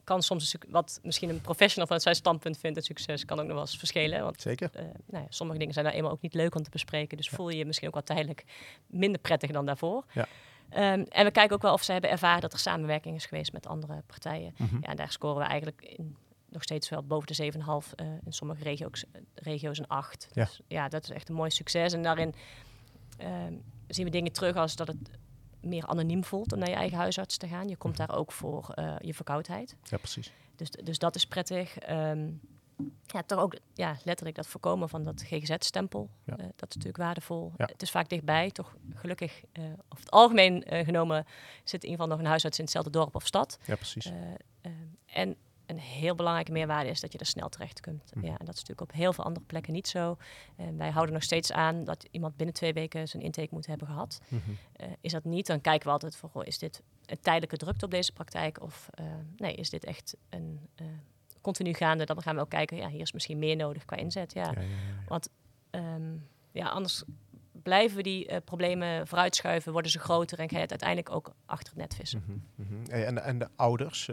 kan soms wat misschien een professional vanuit zijn standpunt vindt het succes kan ook nog wel eens verschillen. Want, Zeker. Uh, nou ja, sommige dingen zijn daar eenmaal ook niet leuk om te bespreken. Dus ja. voel je je misschien ook wel tijdelijk minder prettig dan daarvoor. Ja. Um, en we kijken ook wel of ze hebben ervaren dat er samenwerking is geweest met andere partijen. Mm -hmm. Ja, en daar scoren we eigenlijk in nog steeds wel boven de 7,5. Uh, in sommige regio's, regio's een 8. Ja. Dus ja, dat is echt een mooi succes. En daarin uh, zien we dingen terug als dat het meer anoniem voelt om naar je eigen huisarts te gaan. Je komt daar ook voor uh, je verkoudheid. Ja, precies. Dus, dus dat is prettig. Um, ja, toch ook ja, letterlijk dat voorkomen van dat GGZ-stempel. Ja. Dat is natuurlijk waardevol. Ja. Het is vaak dichtbij, toch gelukkig. Over het algemeen genomen zit in ieder geval nog een huisarts in hetzelfde dorp of stad. Ja, precies. en een heel belangrijke meerwaarde is dat je er snel terecht kunt. Mm. Ja, en dat is natuurlijk op heel veel andere plekken niet zo. En wij houden nog steeds aan dat iemand binnen twee weken zijn intake moet hebben gehad. Mm -hmm. uh, is dat niet, dan kijken we altijd voor, goh, is dit een tijdelijke drukte op deze praktijk? Of uh, nee, is dit echt een uh, continu gaande? Dan gaan we ook kijken, ja, hier is misschien meer nodig qua inzet. Ja, ja, ja, ja Want um, ja, anders blijven we die problemen vooruitschuiven, worden ze groter en ga je het uiteindelijk ook achter het net vissen. Mhm, mhm. En, en de ouders,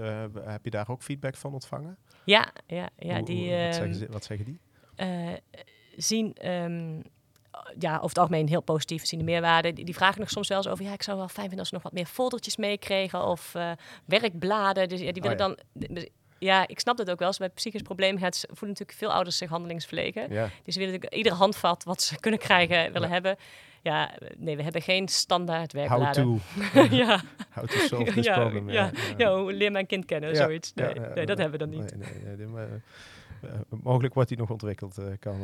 heb je daar ook feedback van ontvangen? Ja, ja, ja. die, wat, zeggen ehm, ze, wat, zeggen die? zien ehm, ja, over het algemeen heel positief zien de meerwaarde. Die, die, vragen nog soms wel eens over, ja, ik zou wel fijn vinden als ze nog wat meer foldertjes meekregen of uh, werkbladen. Dus ja, die willen oh dan... Ja, ik snap dat ook wel. Als bij psychisch probleem het voelen natuurlijk veel ouders zich handelingsverlegen. Ja. Dus ze willen natuurlijk ieder handvat wat ze kunnen krijgen willen hebben. Ja, nee, we hebben geen standaard werkbladen. How to. ja. How to solve this problem. Ja, ja. hoe leer mijn kind kennen, zoiets. Nee, nee, dat hebben we dan niet. Nee, nee, maar, uh, mogelijk wordt die nog ontwikkeld. Uh, kan,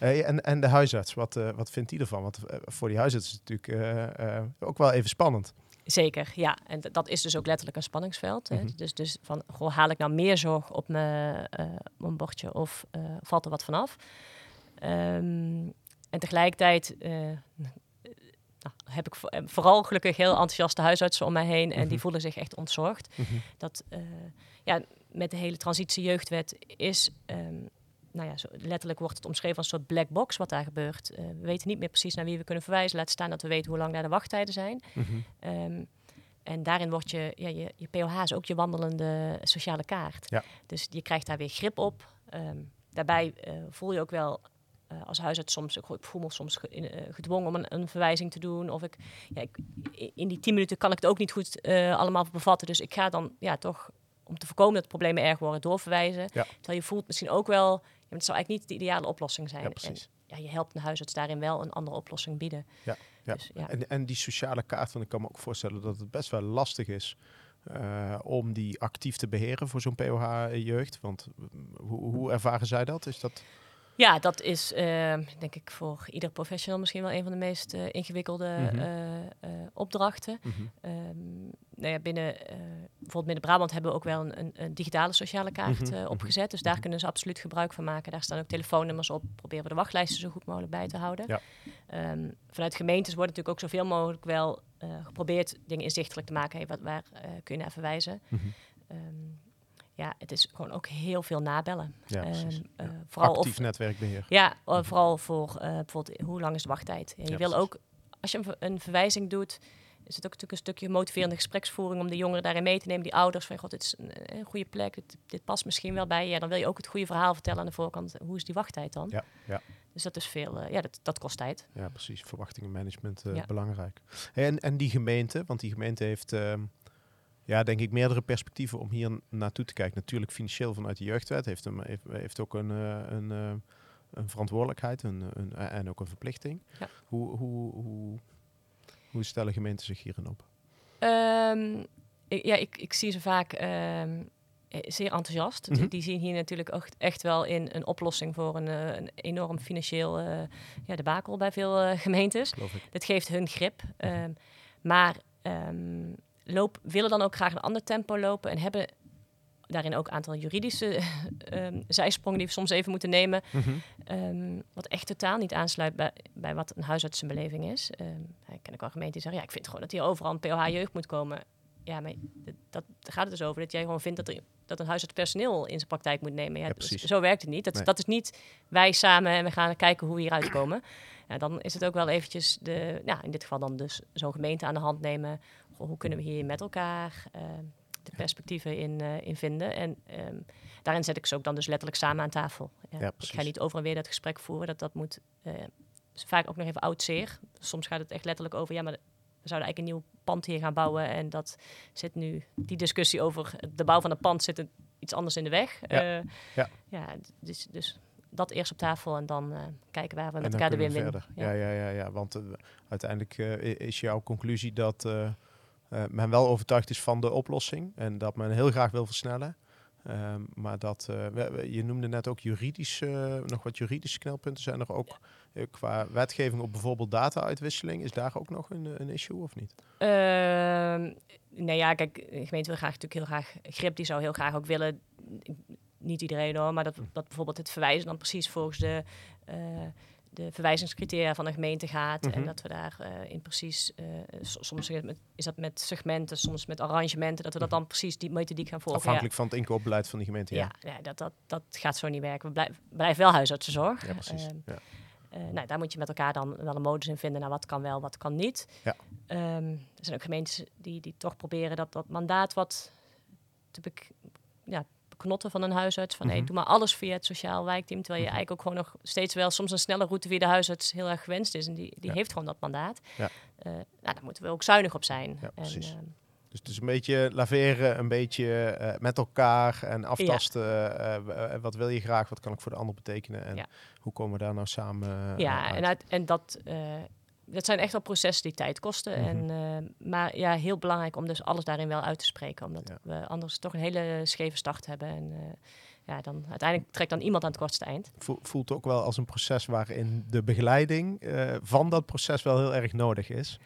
uh, en, en de huisarts, wat, wat vindt hij ervan? Want voor die huisarts is het natuurlijk ook wel even spannend. Zeker, ja. En dat is dus ook letterlijk een spanningsveld. Mm -hmm. Dus, dus van, goh, haal ik nou meer zorg op mijn, mijn bordje of valt er wat vanaf? Um, en tegelijkertijd nou, heb ik vooral gelukkig heel enthousiaste huisartsen om mij heen. En mm -hmm. die voelen zich echt ontzorgd. Mm -hmm. Dat ja, met de hele transitie jeugdwet is... Um, nou ja, zo letterlijk wordt het omschreven als een soort black box wat daar gebeurt. Uh, we weten niet meer precies naar wie we kunnen verwijzen. Laat staan dat we weten hoe lang daar de wachttijden zijn. Mm -hmm. um, en daarin wordt je, ja, je, je POH is ook je wandelende sociale kaart. Ja. Dus je krijgt daar weer grip op. Um, daarbij uh, voel je ook wel uh, als huisarts soms, ik voel me soms ge, uh, gedwongen om een, een, verwijzing te doen. Of ik, ja, ik, in die tien minuten kan ik het ook niet goed allemaal bevatten. Dus ik ga dan ja, toch, om te voorkomen dat problemen erg worden, doorverwijzen. Ja. Terwijl je voelt misschien ook wel, het zou eigenlijk niet de ideale oplossing zijn. Ja, precies. En, ja, je helpt een huisarts daarin wel een andere oplossing bieden. Ja, ja. Dus, ja. En, en die sociale kaart, want ik kan me ook voorstellen dat het best wel lastig is uh, om die actief te beheren voor zo'n POH-jeugd. Want hoe, hoe ervaren zij dat? Is dat... Ja, dat is uh, denk ik voor ieder professional misschien wel een van de meest uh, ingewikkelde mm -hmm. uh, opdrachten. Mm -hmm. um, nou ja, binnen bijvoorbeeld binnen Brabant hebben we ook wel een, een, digitale sociale kaart mm -hmm. opgezet. Dus daar mhm. kunnen ze absoluut gebruik van maken. Daar staan ook telefoonnummers op. Proberen we de wachtlijsten zo goed mogelijk bij te houden. Ja. Um, vanuit gemeentes wordt natuurlijk ook zoveel mogelijk wel geprobeerd dingen inzichtelijk te maken. Hey, wat, waar kun je naar verwijzen? Um, ja, het is gewoon ook heel veel nabellen. Ja, um, uh, vooral Actief of, netwerkbeheer. Ja, uh, vooral voor uh, bijvoorbeeld hoe lang is de wachttijd. Ja, je wil precies. ook, als je een, een, verwijzing doet, is het ook natuurlijk een stukje motiverende gespreksvoering om de jongeren daarin mee te nemen. Die ouders van, god, dit is een, een goede plek, dit, dit, past misschien wel bij je. Ja, dan wil je ook het goede verhaal vertellen aan de voorkant. Hoe is die wachttijd dan? Ja, ja. Dus dat is veel, ja, dat, dat kost tijd. Ja, precies. Verwachtingenmanagement ja. belangrijk. En, en die gemeente, want die gemeente heeft... Ehm, ja, denk ik, meerdere perspectieven om hier naartoe te kijken. Natuurlijk financieel vanuit de jeugdwet heeft, hem, heeft, heeft ook een, uh, een, uh, een verantwoordelijkheid een, een, en ook een verplichting. Ja. Hoe, hoe, hoe, hoe stellen gemeenten zich hierin op? Um, ik, ja, ik, ik zie ze vaak um, zeer enthousiast. Mm -hmm. die, zien hier natuurlijk echt, echt wel in een oplossing voor een, een enorm financieel uh, ja, debakel bij veel gemeentes. Dat geeft hun grip. Um, maar loop, willen dan ook graag een ander tempo lopen en hebben daarin ook een aantal juridische um, zijsprongen die we soms even moeten nemen. Mm -hmm. um, wat echt totaal niet aansluit bij, bij wat een huisartsenbeleving is. Um, ik ken ook al gemeenten die zeggen, ja, ik vind gewoon dat hier overal een POH-jeugd moet komen. Ja, maar dat, dat gaat het dus over dat jij gewoon vindt dat, er, dat een huisarts personeel in zijn praktijk moet nemen. Ja, ja precies. Zo werkt het niet. Dat, nee. dat is niet wij samen en we gaan kijken hoe we hieruit komen. Ja, dan is het ook wel eventjes de, ja, in dit geval dan dus zo'n gemeente aan de hand nemen hoe kunnen we hier met elkaar uh, de perspectieven in, uh, in vinden. En um, daarin zet ik ze ook dan dus letterlijk samen aan tafel. Ja, ja, ik ga niet over en weer dat gesprek voeren. Dat, dat moet uh, vaak ook nog even oud zeer. Soms gaat het echt letterlijk over, ja, maar we zouden eigenlijk een nieuw pand hier gaan bouwen. En dat zit nu, die discussie over de bouw van het pand zit iets anders in de weg. Ja, ja. ja dus, dus dat eerst op tafel en dan uh, kijken waar we met elkaar de win winnen. Ja. ja, ja, ja, want uh, uiteindelijk is jouw conclusie dat uh, men wel overtuigd is van de oplossing en dat men heel graag wil versnellen. Um, maar dat, uh, we, je noemde net ook juridisch, uh, nog wat juridische knelpunten. Zijn er ook ja. qua wetgeving op bijvoorbeeld data-uitwisseling? Is daar ook nog een, een issue of niet? Uh, nee, ja, kijk, de gemeente wil graag natuurlijk heel graag grip. Die zou heel graag ook willen, niet iedereen hoor, maar dat, dat bijvoorbeeld het verwijzen dan precies volgens de de verwijzingscriteria van de gemeente gaat. Mm -hmm. En mhm. dat we daar uh, in precies, uh, soms is dat met segmenten, soms met arrangementen, dat we dat mhm. dan precies die methodiek gaan volgen. Afhankelijk ja. van het inkoopbeleid van de gemeente, ja. Ja, ja dat, dat, dat gaat zo niet werken. We blijven, blijven wel huisartsenzorg. Ja, precies. Uh, ja. Eh, nou, daar moet je met elkaar dan wel een modus in vinden. Nou, wat kan wel, wat kan niet. Ja. Ehm, er zijn ook gemeentes die, die toch proberen dat, dat mandaat wat te ja, beknotten van een huisarts. Van Mhm. hey, doe maar alles via het sociaal wijkteam. Terwijl je Mhm. eigenlijk ook gewoon nog steeds wel soms een snelle route via de huisarts heel erg gewenst is. En die, die Ja. heeft gewoon dat mandaat. Ja. Eh, nou, daar moeten we ook zuinig op zijn. Ja, En, precies. ehm, Dus het is een beetje laveren, een beetje eh, met elkaar en aftasten. eh, eh, wat wil je graag, wat kan ik voor de ander betekenen en Ja. hoe komen we daar nou samen eh, Ja, uit? en, uit, en dat, eh, dat zijn echt wel processen die tijd kosten. Mhm. en, eh, maar ja, heel belangrijk om dus alles daarin wel uit te spreken. Omdat Ja. we anders toch een hele scheve start hebben. En eh, ja, dan uiteindelijk trekt dan iemand aan het kortste eind. Voel- voelt ook wel als een proces waarin de begeleiding eh, van dat proces wel heel erg nodig is,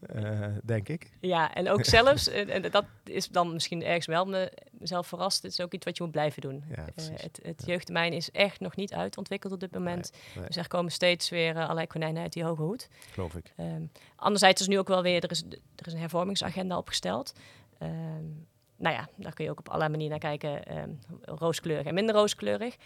eh, denk ik. Ja, en ook zelfs, en, en dat is dan misschien ergens wel me, mezelf verrast. Het is ook iets wat je moet blijven doen. Ja, Eh, het het Ja. jeugdtermijn is echt nog niet uitontwikkeld op dit moment. nee. Dus er komen steeds weer eh, allerlei konijnen uit die hoge hoed. Geloof ik. Ehm, anderzijds is nu ook wel weer, er is, er is een hervormingsagenda opgesteld. Ehm, nou ja, daar kun je ook op allerlei manieren naar kijken. ehm, rooskleurig en minder rooskleurig.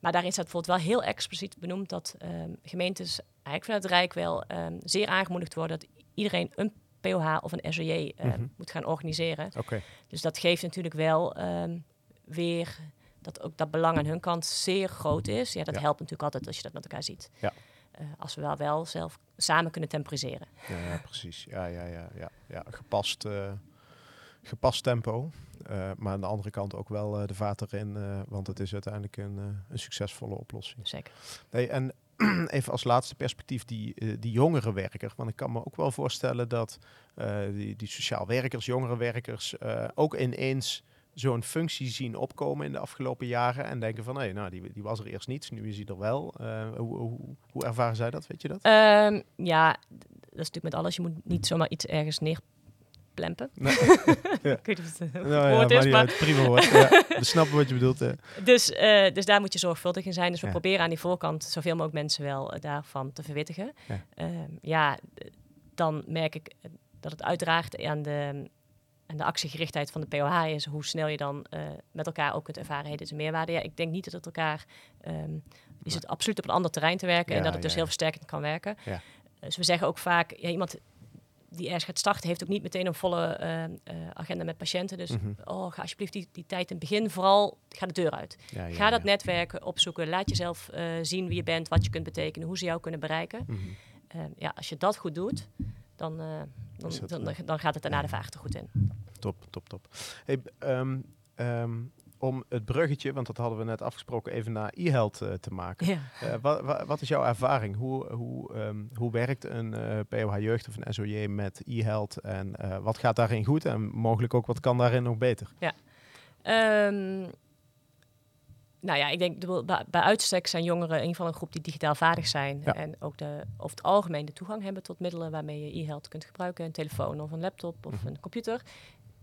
Maar daarin staat bijvoorbeeld wel heel expliciet benoemd dat ehm, gemeentes eigenlijk vanuit het Rijk wel ehm, zeer aangemoedigd worden dat iedereen een POH of een SOJ ehm, Mhm. moet gaan organiseren. Oké, Dus dat geeft natuurlijk wel weer dat ook dat belang aan hun kant zeer groot is. Ja, dat Ja. helpt natuurlijk altijd als je dat met elkaar ziet. Ja. Eh, als we wel, wel zelf samen kunnen temporiseren. ja, ja, precies. Ja, ja, ja, ja, ja. Gepast, eh, gepast tempo. Eh, maar aan de andere kant ook wel eh, de vaat erin, eh, want het is uiteindelijk een, een succesvolle oplossing. Zeker. Nee, en even als laatste perspectief die, die jongere werker. Want ik kan me ook wel voorstellen dat die, die sociaal werkers, jongere werkers, eh, ook ineens zo'n functie zien opkomen in de afgelopen jaren. En denken van, hé, nou, die, die was er eerst niet, nu is hij er wel. Hoe, hoe, hoe ervaren zij dat, weet je dat? Ehm, ja, dat is natuurlijk met alles. Je moet niet zomaar iets ergens neerplempen. Nee. Ja. Ik weet niet of het een Nou woord is, maar... uit, prima woord. ja, we snappen wat je bedoelt. Dus, eh, dus daar moet je zorgvuldig in zijn. Dus we proberen aan die voorkant zoveel mogelijk mensen wel eh, daarvan te verwittigen. Ja. Ehm, ja, dan merk ik eh, dat het uiteraard aan de, aan de actiegerichtheid van de POH is. Hoe snel je dan met elkaar ook kunt ervaren, hey, dit is een meerwaarde. Ja, ik denk niet dat het elkaar... ehm is het absoluut op een ander terrein te werken. en dat het dus heel versterkend kan werken. Ja. Dus we zeggen ook vaak, ja, iemand die ergens gaat starten, heeft ook niet meteen een volle eh, eh, agenda met patiënten. Dus Mhm. oh, ga alsjeblieft die, die tijd in het begin vooral, ga de deur uit. Ja, ja, Ga dat ja. netwerken opzoeken. Laat jezelf eh, zien wie je bent, wat je kunt betekenen, hoe ze jou kunnen bereiken. Mhm. Eh, ja, als je dat goed doet, dan, dan, dan, dan gaat het daarna de vaart er goed in. Top, top, top. Hey, ehm, ehm, om het bruggetje, want dat hadden we net afgesproken, even naar e-health eh, te maken. Ja. Eh, wat, wat is jouw ervaring? Hoe, hoe, ehm, hoe werkt een eh, POH Jeugd of een SOJ met e-health? En wat gaat daarin goed? En mogelijk ook, wat kan daarin nog beter? Ehm, nou ja, ik denk bij, bij uitstek zijn jongeren in ieder geval een groep die digitaal vaardig zijn. Ja. En ook de, over het algemeen de toegang hebben tot middelen waarmee je e-health kunt gebruiken. Een telefoon of een laptop of Mhm. een computer.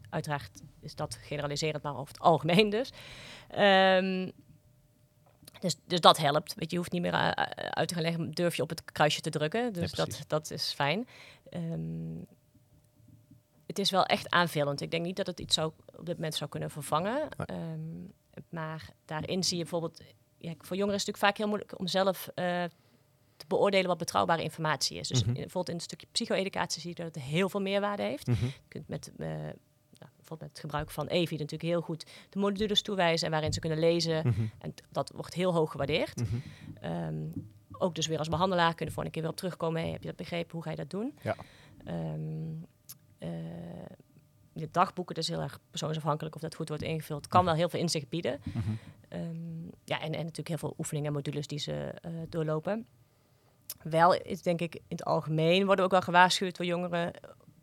Uiteraard is dat generaliserend, maar over het algemeen dus. Ehm, dus, dus dat helpt. Weet je, je hoeft niet meer eh, eh, uit te gaan leggen, durf je op het kruisje te drukken. Dus dat, dat is fijn. Ehm, het is wel echt aanvullend. Ik denk niet dat het iets zou, op dit moment zou kunnen vervangen. Nee. Ehm, maar daarin zie je bijvoorbeeld... Ja, voor jongeren is het natuurlijk vaak heel moeilijk om zelf eh, te beoordelen wat betrouwbare informatie is. Dus Mhm. in, bijvoorbeeld in het stukje psycho-educatie zie je dat het heel veel meerwaarde heeft. Mhm. Je kunt met, bijvoorbeeld met het gebruik van EVI natuurlijk heel goed de modules toewijzen en waarin ze kunnen lezen. Mhm. En dat wordt heel hoog gewaardeerd. Mhm. Ehm, ook dus weer als behandelaar kunnen we voor een keer weer op terugkomen. Hey, heb je dat begrepen? Hoe ga je dat doen? Ja. Ehm, eh, de dagboeken, dat is heel erg persoonsafhankelijk of dat goed wordt ingevuld. Kan wel heel veel inzicht bieden. Mhm. Ehm, ja, en, en natuurlijk heel veel oefeningen en modules die ze eh, doorlopen. Wel is denk ik in het algemeen worden we ook wel gewaarschuwd door jongeren.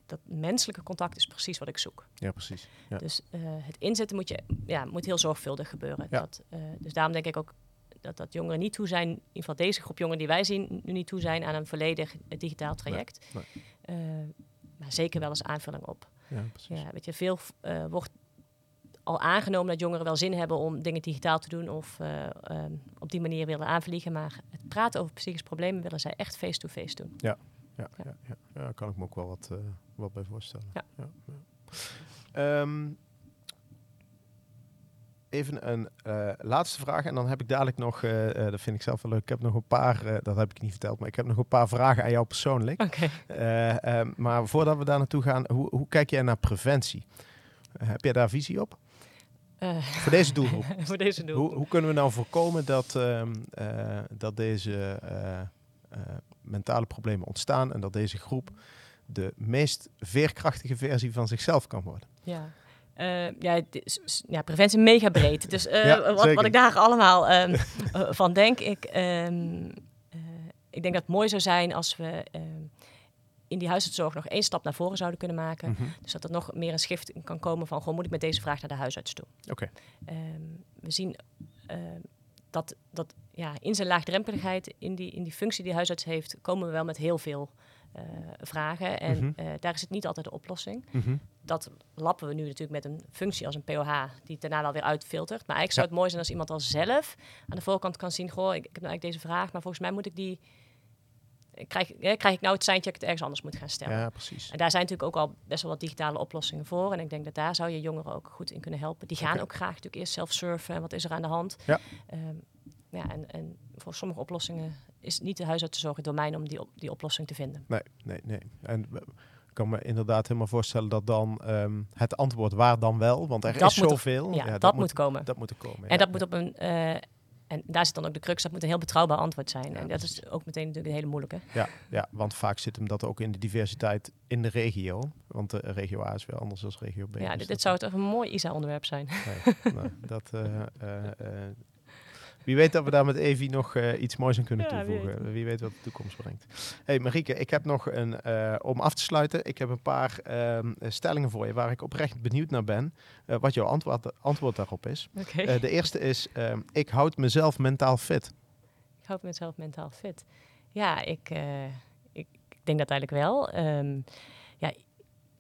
Dat menselijke contact is precies wat ik zoek. Ja, precies. Ja. Dus eh, het inzetten moet, je, ja, moet heel zorgvuldig gebeuren. Ja. Dat, eh, dus daarom denk ik ook dat, dat jongeren niet toe zijn, in ieder geval deze groep jongeren die wij zien, nu niet toe zijn aan een volledig eh, digitaal traject. nee. Maar zeker wel als aanvulling op. Ja, precies. Ja, weet je, veel wordt al aangenomen dat jongeren wel zin hebben om dingen digitaal te doen of op die manier willen aanvliegen. Maar het praten over psychische problemen willen zij echt face-to-face doen. Ja, ja, ja. ja. daar kan ik me ook wel wat, wat bij voorstellen. Ja. ja. Ehm, even een uh, laatste vraag. En dan heb ik dadelijk nog, uh, uh, dat vind ik zelf wel leuk, ik heb nog een paar, dat heb ik niet verteld, maar ik heb nog een paar vragen aan jou persoonlijk. Oké. Okay. maar voordat we daar naartoe gaan, hoe, hoe kijk jij naar preventie? heb jij daar visie op? voor deze doelgroep. voor deze doelgroep. Hoe, hoe, kunnen we nou voorkomen dat, ehm, dat deze mentale problemen ontstaan en dat deze groep de meest veerkrachtige versie van zichzelf kan worden? Ja. Uh, ja, is, ja, preventie mega breed. Dus uh, wat, wat, ik daar allemaal um, van denk, ik, um, uh, ik denk dat het mooi zou zijn als we um, in die huisartszorg nog één stap naar voren zouden kunnen maken. Mm -hmm. Dus dat er nog meer een shift kan komen van, gewoon moet ik met deze vraag naar de huisarts toe. Oké. Okay. we zien dat, dat ja, in zijn laagdrempeligheid, in die, in die functie die huisarts heeft, komen we wel met heel veel vragen. En mm -hmm. uh, daar is het niet altijd de oplossing. Mm -hmm. Dat lappen we nu natuurlijk met een functie als een POH, die het daarna wel weer uitfiltert. Maar eigenlijk zou het mooi zijn als iemand al zelf aan de voorkant kan zien: Goh, ik, ik heb nou eigenlijk deze vraag, maar volgens mij moet ik die. Krijg, eh, krijg ik nou het seintje dat ik het ergens anders moet gaan stellen? Ja, precies. En daar zijn natuurlijk ook al best wel wat digitale oplossingen voor. En ik denk dat daar zou je jongeren ook goed in kunnen helpen. Die gaan okay. ook graag natuurlijk eerst zelf surfen. En wat is er aan de hand? Ja. Um, ja, en, en voor sommige oplossingen is niet de huisartsenzorg het domein om die, op, die oplossing te vinden. Nee, nee, nee. En ik kan me inderdaad helemaal voorstellen dat dan um, het antwoord waar dan wel, want er dat is zoveel. Ja, ja, dat, dat, moet komen. Dat moet er komen. En dat moet op een uh, en daar zit dan ook de crux, dat moet een heel betrouwbaar antwoord zijn. Ja, en dat is ook meteen natuurlijk een hele moeilijke. Ja, ja, want vaak zit hem dat ook in de diversiteit in de regio. Want de regio A is weer anders dan regio B. Ja, dus dit, zou toch een mooi ISA-onderwerp zijn. Nee, nou, dat, uh, uh, wie weet dat we daar met Evi nog uh, iets moois aan kunnen ja, toevoegen. Wie weet. wie weet. wat de toekomst brengt. hey, Marieke, ik heb nog een, uh, om af te sluiten, ik heb een paar uh, stellingen voor je waar ik oprecht benieuwd naar ben. Uh, wat jouw antwoord, antwoord daarop is. Okay. de eerste is, ehm, ik houd mezelf mentaal fit. Ik houd mezelf mentaal fit. Ja, ik, ik, ik denk dat eigenlijk wel. Um, ja,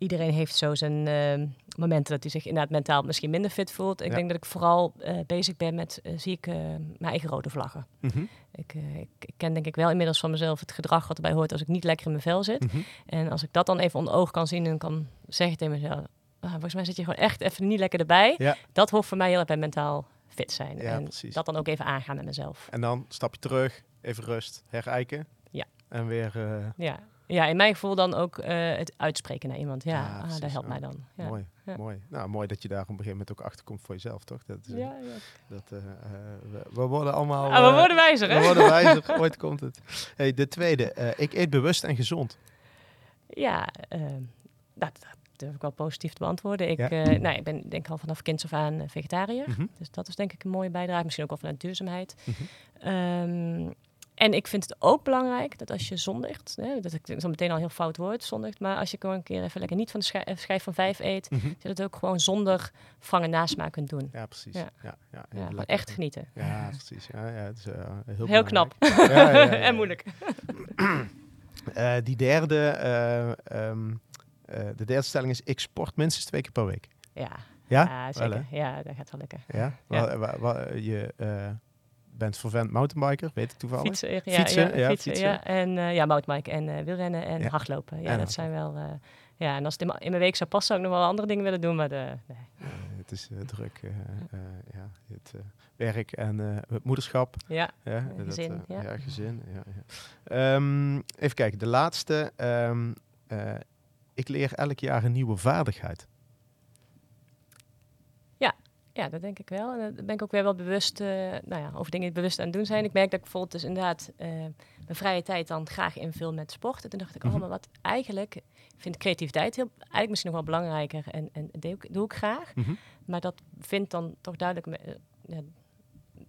iedereen heeft zo zijn uh, momenten dat hij zich inderdaad mentaal misschien minder fit voelt. Ik ja. denk dat ik vooral uh, bezig ben met, uh, zie ik mijn eigen rode vlaggen. Mm -hmm. ik, ik, ik, ken denk ik wel inmiddels van mezelf het gedrag wat erbij hoort als ik niet lekker in mijn vel zit. Mm -hmm. En als ik dat dan even onder oog kan zien en kan zeggen tegen mezelf, ah, volgens mij zit je gewoon echt even niet lekker erbij. Ja. Dat hoort voor mij heel erg bij mentaal fit zijn. Ja, en precies. dat dan ook even aangaan met mezelf. En dan stap je terug, even rust, herijken. Ja. En weer... Ja, ja, in mijn gevoel dan ook uh, het uitspreken naar iemand. Ja, ja ah, dat helpt ja. mij dan. Ja. Mooi, ja. mooi. Nou, mooi dat je daar op een gegeven moment ook achter komt voor jezelf, toch? Dat, uh, ja, dat, uh, we, we, worden allemaal... Ah, we worden wijzer, hè? We worden wijzer, ooit komt het. Hey, de tweede, ik eet bewust en gezond. Ja, dat, dat durf ik wel positief te beantwoorden. Ik, nou, ik ben denk al vanaf kinds af aan vegetariër. Mhm. Mm -hmm. Dus dat is denk ik een mooie bijdrage. Misschien ook wel vanuit duurzaamheid. Mhm. Mm -hmm. um, en ik vind het ook belangrijk dat als je zondigt, hè, dat ik zo meteen al heel fout woord, zondigt, maar als je gewoon een keer even lekker niet van de schijf, schijf van vijf eet, mm -hmm. dat je het ook gewoon zonder vangen nasmaak kunt doen. Ja, precies. Ja, ja, ja, echt genieten. Ja, precies. Ja, ja, het is, uh, heel, heel knap. Ja, ja, ja, en moeilijk. uh, die derde, uh, um, de derde stelling is, ik sport minstens twee keer per week. Ja, ja? zeker. Wel, ja, dat gaat wel lekker. Ja? Wa, wa, je bent vervent mountainbiker, weet ik toevallig. Fietsen, ja, fietsen, ja, ja, fietsen, fietsen. ja. En uh, ja, mountainbiken en uh, wielrennen en hardlopen. Ja, En dat zijn wel... Uh, ja, en als het in, mijn week zou passen, zou ik nog wel andere dingen willen doen, maar de, nee. Het is druk, ja, het werk en het moederschap. Ja, ja, gezin, dat, ja. ja, gezin. Ja, ja. Um, even kijken, de laatste. Um, ik leer elk jaar een nieuwe vaardigheid. Ja, dat denk ik wel. En dan ben ik ook weer wel bewust uh, nou ja, over dingen die bewust aan het doen zijn. Ik merk dat ik bijvoorbeeld dus inderdaad uh, mijn vrije tijd dan graag invul met sport. En toen dacht ik, mm -hmm. oh, maar wat eigenlijk vind creativiteit heel, eigenlijk misschien nog wel belangrijker en, en doe, ik, doe ik graag. Mm -hmm. Maar dat vindt dan toch duidelijk me, ja,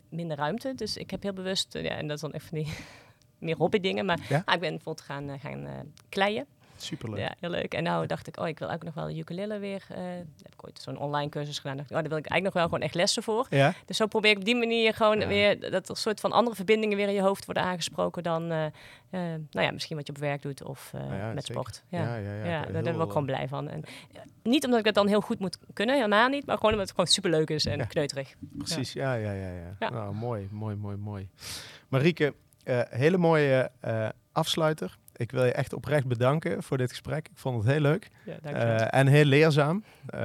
minder ruimte. Dus ik heb heel bewust, ja, en dat is dan even niet meer hobby dingen, maar ja? ah, ik ben bijvoorbeeld gaan, gaan kleien. Superleuk. Ja, heel leuk. En nou dacht ik, oh, ik wil ook nog wel de ukulele weer. Uh, heb ik ooit zo'n online cursus gedaan. Dacht ik, oh, daar wil ik eigenlijk nog wel gewoon echt lessen voor. Ja? Dus zo probeer ik op die manier gewoon ja. weer dat er soort van andere verbindingen weer in je hoofd worden aangesproken dan, uh, uh, nou ja, misschien wat je op werk doet of nou met zeker. sport. Ja, ja, ja. ja, ja daar ben ik ook gewoon blij van. En, niet omdat ik dat dan heel goed moet kunnen, helemaal niet, maar gewoon omdat het gewoon superleuk is en kneuterig. Precies, ja, ja, ja, ja. Nou, mooi, mooi, mooi, mooi. Marieke, hele mooie afsluiter. Ik wil je echt oprecht bedanken voor dit gesprek. Ik vond het heel leuk. Ja, uh, en heel leerzaam. Uh,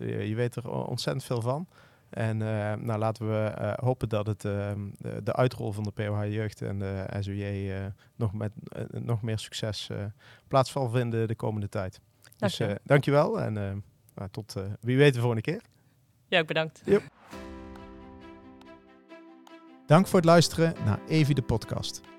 je, je, weet er ontzettend veel van. En nou, laten we hopen dat het, ehm, de, de, uitrol van de POH Jeugd en de SOJ nog, met, nog meer succes plaats zal vinden de komende tijd. Dank dus dankjewel en nou, tot wie weet de volgende keer. Ja, bedankt. Yep. Dank voor het luisteren naar Evi de podcast.